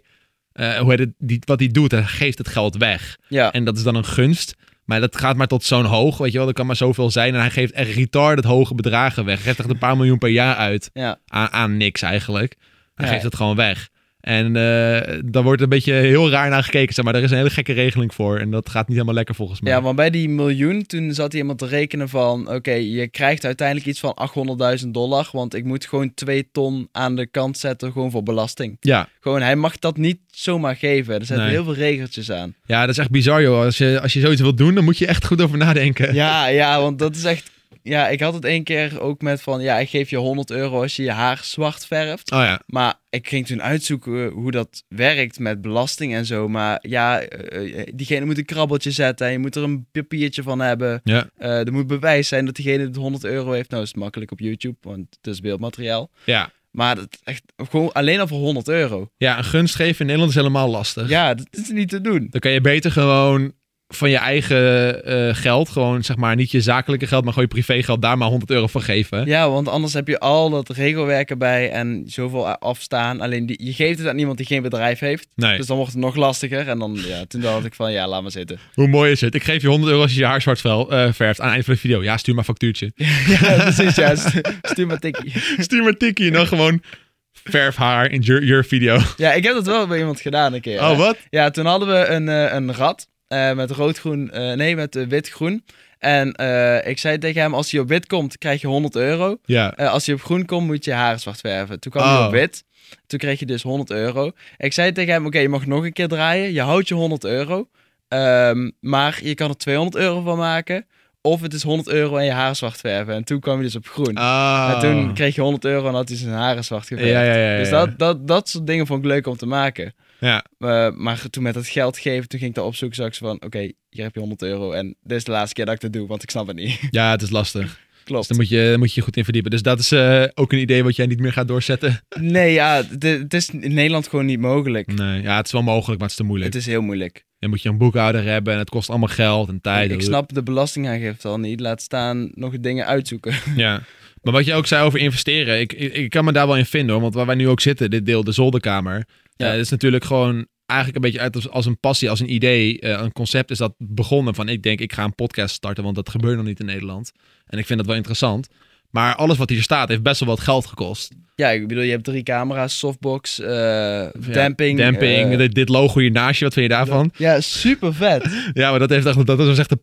hoe heet het, die, wat hij doet, hij geeft het geld weg. Ja, En dat is dan een gunst. Maar dat gaat maar tot zo'n hoog, weet je wel. Dat kan maar zoveel zijn. En hij geeft echt retarded hoge bedragen weg. Hij geeft echt een paar miljoen per jaar uit ja. aan, aan niks eigenlijk. Hij Ja. geeft het gewoon weg. En eh dan wordt een beetje heel raar naar gekeken, zeg maar. Er is een hele gekke regeling voor. En dat gaat niet helemaal lekker volgens mij. Ja, want bij die miljoen, toen zat iemand te rekenen van... Oké, je krijgt uiteindelijk iets van 800.000 dollar. Want ik moet gewoon 2 ton aan de kant zetten, gewoon voor belasting. ja. Gewoon, hij mag dat niet zomaar geven. Er zijn Nee. heel veel regeltjes aan. Ja, dat is echt bizar, joh. Als je, als je zoiets wilt doen, dan moet je echt goed over nadenken. Ja, ja, want dat is echt... Ja, ik had het één keer ook met van... Ja, ik geef je 100 euro als je je haar zwart verft. Oh ja. Maar ik ging toen uitzoeken hoe dat werkt met belasting en zo. Maar ja, eh, eh, diegene moet een krabbeltje zetten. En je moet er een papiertje van hebben. Ja. Eh, er moet bewijs zijn dat diegene het 100 euro heeft. Nou is het makkelijk op YouTube, want het is beeldmateriaal. Ja. Maar dat echt gewoon alleen al voor 100 euro. Ja, een gunst geven in Nederland is helemaal lastig. Ja, dat is niet te doen. Dan kan je beter gewoon van je eigen eh, geld, gewoon zeg maar niet je zakelijke geld, maar gewoon je privégeld, daar maar 100 euro van geven. Ja, want anders heb je al dat regelwerk erbij en zoveel afstaan. Alleen die, je geeft het aan iemand die geen bedrijf heeft. Nee. Dus dan wordt het nog lastiger. En dan, ja, toen dacht ik van, ja, laat maar zitten. Hoe mooi is het? Ik geef je 100 euro als je je haar zwart vel, eh, verft aan het eind van de video. Ja, stuur maar factuurtje. ja, precies, ja. Stu- Stuur maar tikkie. stuur maar tikkie en dan gewoon verf haar in your, your video. Ja, ik heb dat wel bij iemand gedaan een keer. Oh, wat? Ja, toen hadden we een, eh, een rad eh, met rood-groen, eh, nee, met eh, wit-groen. En ik zei tegen hem, als hij op wit komt, krijg je 100 euro. Ja. Als hij op groen komt, moet je haar zwart verven. Toen kwam hij Oh. op wit. Toen kreeg je dus 100 euro. Ik zei tegen hem, oké, je mag nog een keer draaien. Je houdt je 100 euro. Ehm, maar je kan er 200 euro van maken. Of het is 100 euro en je haar zwart verven. En toen kwam hij dus op groen. Ah. En toen kreeg je 100 euro en had hij zijn haren zwart geverfd. Ja, ja, ja, ja, Dus dat, dat, dat soort dingen vond ik leuk om te maken. Ja. Eh, maar toen met het geld geven, toen ging ik daar opzoeken. Zag ik zo van, oké, hier heb je 100 euro. En dit is de laatste keer dat ik dat doe, want ik snap het niet. ja, het is lastig. Dus Klopt. daar moet je, moet je goed in verdiepen. Dus dat is eh, ook een idee wat jij niet meer gaat doorzetten. Nee, ja, het- het is in Nederland gewoon niet mogelijk. Nee, ja, het is wel mogelijk, maar het is te moeilijk. Het is heel moeilijk. Dan moet je een boekhouder hebben en het kost allemaal geld en tijd. Ik snap de belastingaangifte al niet. Laat staan nog dingen uitzoeken. Ja. Maar wat je ook zei over investeren, ik, ik, ik kan me daar wel in vinden hoor. Want waar wij nu ook zitten, dit deel, de zolderkamer. Ja. Ja. is natuurlijk gewoon eigenlijk een beetje uit als, als een passie, als een idee, eh, een concept is dat begonnen van ik denk ik ga een podcast starten, want dat gebeurt nog niet in Nederland. En ik vind dat wel interessant. Maar alles wat hier staat heeft best wel wat geld gekost. Ja, ik bedoel, je hebt drie camera's, softbox, eh damping. Damping, eh, dit, logo hier naast je, wat vind je daarvan? Ja, super vet. Ja, maar dat, heeft echt, dat is echt een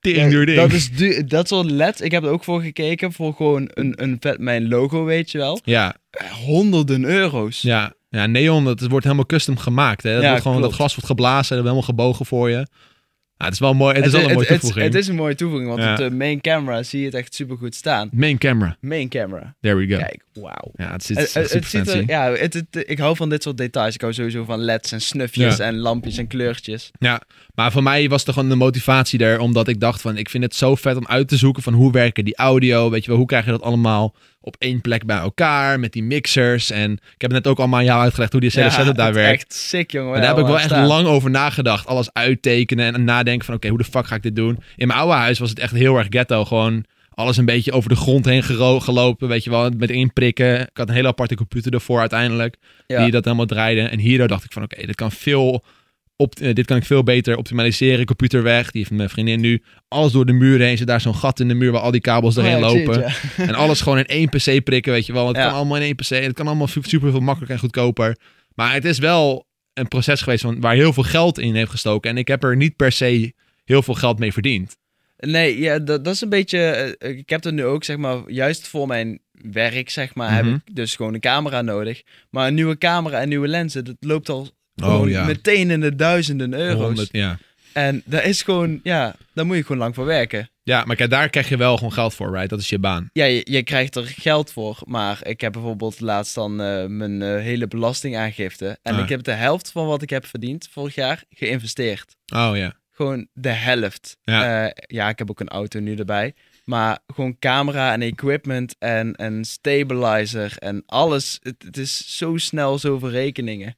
tering duur ding. dat is du- dat soort LED. Ik heb er ook voor gekeken voor gewoon een, een vet mijn logo, weet je wel. Ja, Eh, Honderden euro's. ja, ja, neon, dat wordt helemaal custom gemaakt. Hè? Dat, Ja, wordt gewoon, dat glas wordt geblazen, dat helemaal gebogen voor je. Ja, het is wel mooi, het is wel een mooie toevoeging. het is een mooie toevoeging, want Ja. op de main camera zie je het echt super goed staan. Main camera. Main camera. There we go. Kijk, wauw. Ja, het is, het Het, ziet er, ja, het- ik hou van dit soort details. Ik hou sowieso van leds en snufjes Ja. en lampjes en kleurtjes. Ja, maar voor mij was er gewoon de motivatie daar, omdat ik dacht van, ik vind het zo vet om uit te zoeken van hoe werken die audio, weet je wel, hoe krijg je dat allemaal op één plek bij elkaar, met die mixers. En ik heb net ook allemaal aan jou uitgelegd hoe die hele setup daar werkt. Echt sick, jongen. En daar heb ik wel echt staan. lang over nagedacht. Alles uittekenen en nadenken van, oké, hoe de fuck ga ik dit doen? In mijn oude huis was het echt heel erg ghetto, gewoon alles een beetje over de grond heen gelopen, weet je wel, met inprikken. Ik had een hele aparte computer ervoor uiteindelijk Ja. die dat helemaal draaide. En hierdoor dacht ik van oké, dit kan veel op, eh, dit kan ik veel beter optimaliseren. Computer weg, die heeft mijn vriendin nu. Alles door de muur heen. Zit daar zo'n gat in de muur waar al die kabels Oh ja, zie lopen. het, ja. En alles gewoon in één PC prikken, weet je wel. Het Ja. kan allemaal in één PC. Het kan allemaal su- super veel makkelijker en goedkoper. Maar het is wel een proces geweest van, waar heel veel geld in heeft gestoken. En ik heb er niet per se heel veel geld mee verdiend. Nee, ja, dat, dat is een beetje... eh, ik heb het nu ook, zeg maar, juist voor mijn werk, zeg maar, Mhm. heb ik dus gewoon een camera nodig. Maar een nieuwe camera en nieuwe lenzen, dat loopt al Oh, ja. meteen in de duizenden euro's. 100, ja. En dat is gewoon, ja, daar moet je gewoon lang voor werken. ja, maar kijk, daar krijg je wel gewoon geld voor, right? Dat is je baan. Ja, je, je krijgt er geld voor, maar ik heb bijvoorbeeld laatst dan eh, mijn eh, hele belastingaangifte. En Ah. ik heb de helft van wat ik heb verdiend vorig jaar geïnvesteerd. Oh ja. Gewoon de helft. Ja. Ja, ja ik heb ook een auto nu erbij. Maar gewoon camera en equipment en, en stabilizer en alles. Het, het is zo snel zoveel rekeningen.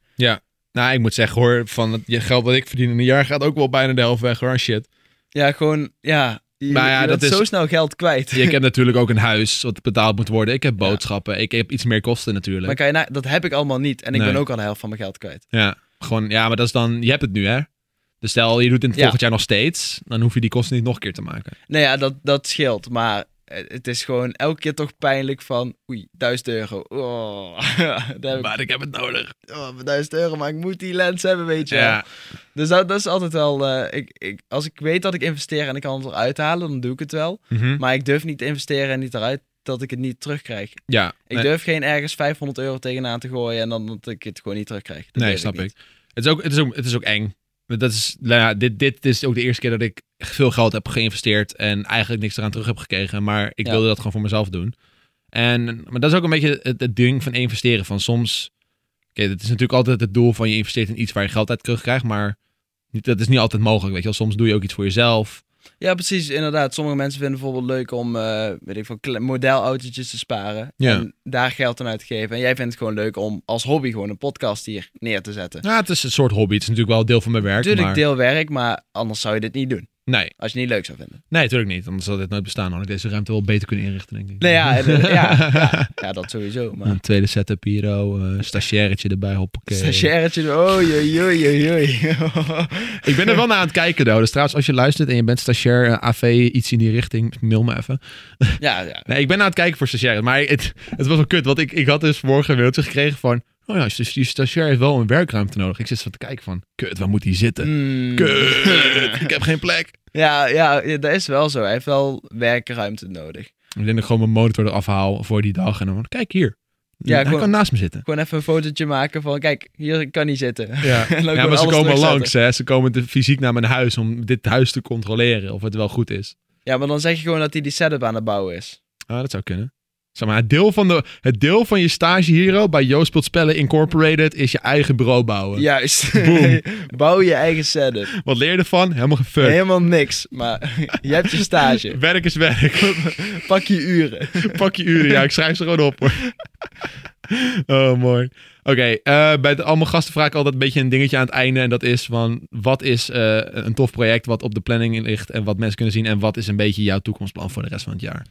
Nou, ik moet zeggen hoor, van het je geld wat ik verdien in een jaar gaat ook wel bijna de helft weg hoor, shit. Ja, gewoon, ja. Je, Maar ja, je dat is- zo snel geld kwijt. Ik heb natuurlijk ook een huis wat betaald moet worden. Ik heb boodschappen. Ik heb iets meer kosten natuurlijk. Maar kan je na, dat heb ik allemaal niet. En ik Nee. ben ook al de helft van mijn geld kwijt. Ja, gewoon, ja, maar dat is dan, je hebt het nu hè. Dus stel je doet het Ja. volgend jaar nog steeds, dan hoef je die kosten niet nog een keer te maken. Nou ja, dat, dat scheelt. Maar het is gewoon elke keer toch pijnlijk van... Oei, 1000 euro. Oh, heb ik, Maar ik heb het nodig. oh, 1000 euro, maar ik moet die lens hebben, weet je wel. Ja, Dus dat, dat is altijd wel... eh, ik, ik, als ik weet dat ik investeer en ik kan het eruit halen, dan doe ik het wel. Mhm. Maar ik durf niet te investeren en niet eruit dat ik het niet terugkrijg. ja. Ik nee, durf geen ergens 500 euro tegenaan te gooien en dan dat ik het gewoon niet terugkrijg. Dat nee snap niet. ik. Het is, ook, het, is ook, het is ook eng. Dat is, nou ja, dit, dit is ook de eerste keer dat ik veel geld heb geïnvesteerd en eigenlijk niks eraan terug heb gekregen. Maar ik Ja. wilde dat gewoon voor mezelf doen. En, maar dat is ook een beetje het, het ding van investeren. Van soms, oké, het is natuurlijk altijd het doel van je investeert in iets waar je geld uit terugkrijgt. Maar niet, dat is niet altijd mogelijk, weet je wel. Soms doe je ook iets voor jezelf. Ja, precies. Inderdaad. Sommige mensen vinden bijvoorbeeld leuk om, eh weet ik veel, modelautootjes te sparen. Ja. En daar geld aan uit te geven. En jij vindt het gewoon leuk om als hobby gewoon een podcast hier neer te zetten. Ja, het is een soort hobby. Het is natuurlijk wel deel van mijn werk. Natuurlijk maar... deel werk, maar anders zou je dit niet doen. Nee, Als je het niet leuk zou vinden. nee, natuurlijk niet. Anders had dit nooit bestaan. Dan had ik deze ruimte wel beter kunnen inrichten, denk ik. Nee, ja, en, eh, ja, ja, ja, dat sowieso. Maar Een tweede setup hier, oh, een stagiairetje erbij, hoppakee. stagiairetje, oei, oei, oei, oei. Ik ben er wel naar aan het kijken, though. Dus trouwens, als je luistert en je bent stagiair, eh, AV, iets in die richting, mail me even. ja, ja. Nee, ik ben aan het kijken voor stagiair. Maar het, het was wel kut, want ik, ik had dus morgen een mailtje gekregen van... Oh ja, dus die stagiair heeft wel een werkruimte nodig. Ik zit zo te kijken van, kut, waar moet hij zitten? Mm. Kut, ik heb geen plek. Ja, ja, dat is wel zo. Hij heeft wel werkruimte nodig. Ik denk dat ik gewoon mijn monitor eraf haal voor die dag. En dan, kijk hier. Ja, hij gewoon- kan naast me zitten. Gewoon even een fotootje maken van, kijk, hier kan hij zitten. Ja, En ja maar ze komen langs. Hè. Ze komen de, fysiek naar mijn huis om dit huis te controleren. Of het wel goed is. Ja, maar dan zeg je gewoon dat hij die setup aan het bouwen is. Ah, dat zou kunnen. Zeg maar, het deel van, de, het deel van je stage hier bij Joost Speelt Spellen Incorporated is je eigen bureau bouwen. Juist. Boom. Bouw je eigen setup. Wat leer je ervan? Helemaal geen fuck. Helemaal niks. Maar je hebt je stage. Werk is werk. Pak je uren. Pak je uren. Ja, ik schrijf ze gewoon op hoor. Oh, mooi. Oké, eh, bij de, allemaal gasten vraag ik altijd een beetje een dingetje aan het einde. En dat is van, wat is eh, een tof project wat op de planning ligt en wat mensen kunnen zien? En wat is een beetje jouw toekomstplan voor de rest van het jaar?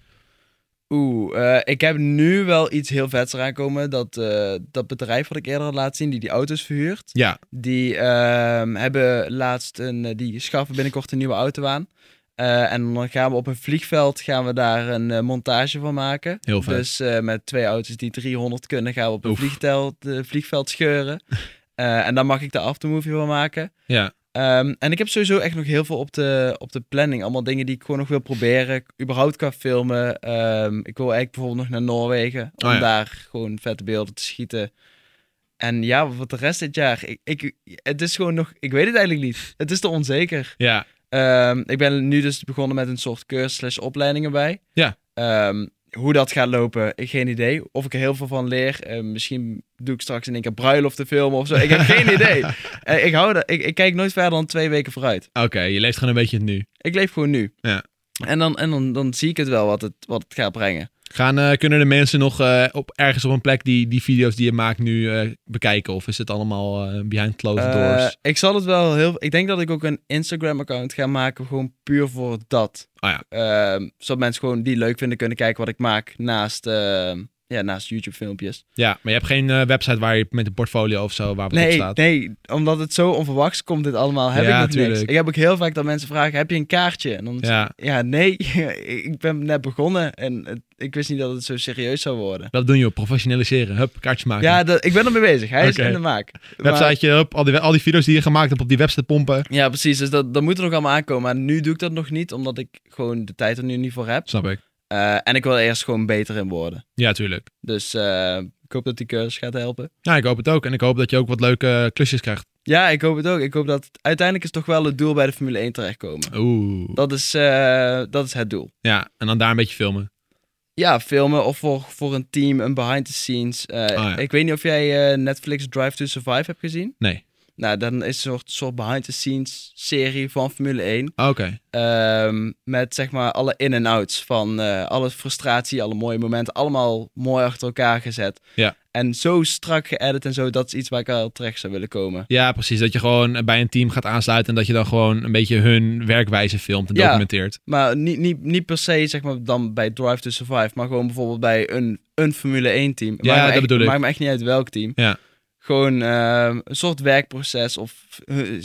Oeh, eh, ik heb nu wel iets heel vets eraan komen. Dat, eh, dat bedrijf wat ik eerder had laten zien, die die auto's verhuurt. Ja, Die ehm, hebben laatst een, eh, die schaffen binnenkort een nieuwe auto aan. En dan gaan we op een vliegveld gaan we daar een montage van maken. Heel vet. Dus met twee auto's die 300 kunnen, gaan we op een vliegveld, vliegveld scheuren. En daar mag ik de aftermovie van maken. ja. Ehm, en ik heb sowieso echt nog heel veel op de, op de planning. Allemaal dingen die ik gewoon nog wil proberen. Überhaupt qua filmen. Ehm, ik wil eigenlijk bijvoorbeeld nog naar Noorwegen. Om Oh ja. daar gewoon vette beelden te schieten. En ja, wat de rest dit jaar. Ik, ik, het is gewoon nog... Ik weet het eigenlijk niet. Het is te onzeker. Ja, Ehm, ik ben nu dus begonnen met een soort cursus slash opleiding erbij. Ja. Hoe dat gaat lopen, ik geen idee. Of ik er heel veel van leer. Eh, misschien doe ik straks in één keer bruiloft filmen of zo. Ik heb geen idee. Eh, ik, hou dat, ik, ik kijk nooit verder dan twee weken vooruit. oké. je leeft gewoon een beetje het nu. Ik leef gewoon nu. Ja. En, dan, en dan, dan zie ik het wel wat het, wat het gaat brengen. Gaan, eh, kunnen de mensen nog eh, op, ergens op een plek die, die video's die je maakt nu eh, bekijken? Of is het allemaal eh, behind closed doors? ik zal het wel heel... Ik denk dat ik ook een Instagram-account ga maken, gewoon puur voor dat. Oh ja. Ehm, zodat mensen gewoon die leuk vinden kunnen kijken wat ik maak naast, ehm, ja, naast YouTube-filmpjes. Ja, maar je hebt geen eh, website waar je met een portfolio of zo waar wat op Nee, staat? nee, omdat het zo onverwachts komt dit allemaal, heb Ja, ik nog niks. tuurlijk. Ik heb ook heel vaak dat mensen vragen, heb je een kaartje? En dan Ja. ja, nee, ik ben net begonnen en het- ik wist niet dat het zo serieus zou worden. Dat doen je professionaliseren. Hup, kaartjes maken. Ja, dat, ik ben ermee bezig. Hij is in de maak. Maar- Websiteje, hup, al die, al die video's die je gemaakt hebt op die website pompen. ja, precies. Dus dat, dat moet er nog allemaal aankomen. Maar nu doe ik dat nog niet, omdat ik gewoon de tijd er nu niet voor heb. Snap ik. Eh, en ik wil er eerst gewoon beter in worden. Ja, tuurlijk. Dus eh, ik hoop dat die cursus gaat helpen. Ja, ik hoop het ook. En ik hoop dat je ook wat leuke klusjes krijgt. Ja, ik hoop het ook. Ik hoop dat uiteindelijk is toch wel het doel bij de Formule 1 terechtkomen. Oeh. Dat is, eh, dat is het doel. Ja, en dan daar een beetje filmen. Ja, filmen of voor, voor een team, een behind the scenes. Eh, ja. Ik weet niet of jij eh, Netflix Drive to Survive hebt gezien. Nee. Nou, dan is het een soort, soort behind-the-scenes serie van Formule 1. Oké. Ehm, met zeg maar alle in- en outs van eh, alle frustratie, alle mooie momenten. Allemaal mooi achter elkaar gezet. Ja. En zo strak geëdit en zo, dat is iets waar ik wel terecht zou willen komen. Ja, precies. Dat je gewoon bij een team gaat aansluiten en dat je dan gewoon een beetje hun werkwijze filmt en Ja. documenteert. Maar niet, niet, niet per se zeg maar dan bij Drive to Survive, maar gewoon bijvoorbeeld bij een, een Formule 1 team. Ja, maakt dat echt, bedoel ik. Maakt me echt niet uit welk team. Ja. Gewoon ehm, een soort werkproces of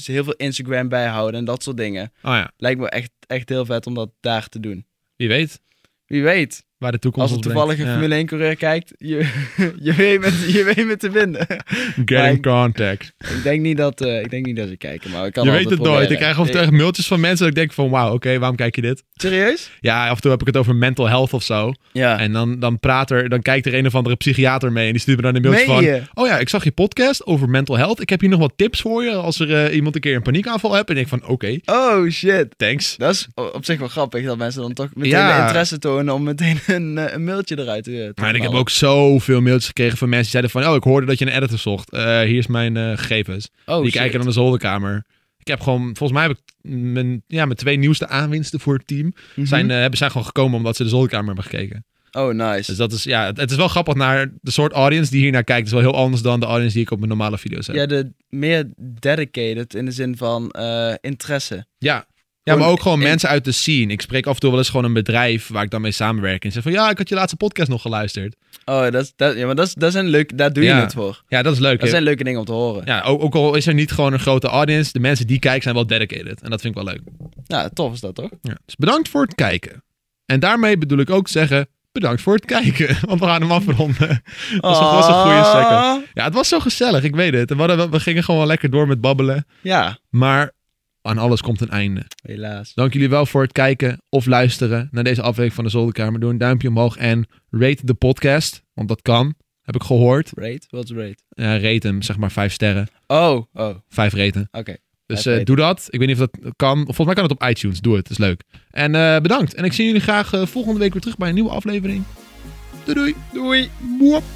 heel veel Instagram bijhouden en dat soort dingen. Oh ja, Lijkt me echt, echt heel vet om dat daar te doen. wie weet Wie weet, waar de toekomst als een brengt. Ja. Formule 1 coureur kijkt, je, je, weet met, je weet me te vinden. Get Maar in ik- contact. ik, denk niet dat, eh, ik denk niet dat ze kijken, maar ik kan Je weet het nooit. Ik krijg af en toe echt mailtjes van mensen dat ik denk van wauw, oké, waarom kijk je dit? Serieus? Ja, af en toe heb ik het over mental health of zo. Ja. En dan, dan praat er, dan kijkt er een of andere psychiater mee en die stuurt me dan een mailtje Meen van... je? Oh ja, ik zag je podcast over mental health. Ik heb hier nog wat tips voor je als er eh, iemand een keer een paniekaanval hebt. En ik van oké, Oh shit. thanks. Dat is op zich wel grappig dat mensen dan toch meteen Ja. interesse tonen om meteen een, eh, een mailtje eruit te, te Maar ik heb ook zoveel mailtjes gekregen van mensen die zeiden van... Oh, ik hoorde dat je een editor zocht. Eh, hier is mijn eh, gegevens. oh, die kijken dan de zolderkamer. Ik heb gewoon, volgens mij heb ik mijn, ja, mijn twee nieuwste aanwinsten voor het team... Mhm. zijn, eh, hebben, zijn gewoon gekomen omdat ze de zolderkamer hebben gekeken. Oh, nice. Dus dat is, ja, het, is wel grappig naar de soort audience die hier naar kijkt. Het is wel heel anders dan de audience die ik op mijn normale video's heb. Ja, de meer dedicated in de zin van eh, interesse. Ja. Ja, maar ook gewoon mensen uit de scene. Ik spreek af en toe wel eens gewoon een bedrijf waar ik dan mee samenwerk. En zeg van, ja, ik had je laatste podcast nog geluisterd. Oh, dat, is- dat, ja, maar dat is, dat is een leuk, daar doe je Ja. het voor. Ja, dat is leuk. Dat zijn leuke dingen om te horen. Ja, ook, ook al is er niet gewoon een grote audience, de mensen die kijken zijn wel dedicated. En dat vind ik wel leuk. Nou, tof is dat toch? Ja. Dus bedankt voor het kijken. En daarmee bedoel ik ook zeggen, bedankt voor het kijken. Want we gaan hem afronden. Dat was een- was een goede second. Ah, Ja, het was zo gezellig, ik weet het. We, hadden- we gingen gewoon wel lekker door met babbelen. Ja, Maar aan alles komt een einde. helaas. Dank jullie wel voor het kijken of luisteren naar deze aflevering van de Zolderkamer. Doe een duimpje omhoog en rate de podcast. Want dat kan, heb ik gehoord. Rate? Wat is rate? Ja, rate hem, zeg maar vijf sterren. Oh, oh, oké. Vijf raten. Dus Vijf eh, doe dat. Ik weet niet of dat kan. Volgens mij kan het op iTunes. Doe het, dat is leuk. En eh, bedankt. En ik zie jullie graag eh, volgende week weer terug bij een nieuwe aflevering. Doei doei. Doei.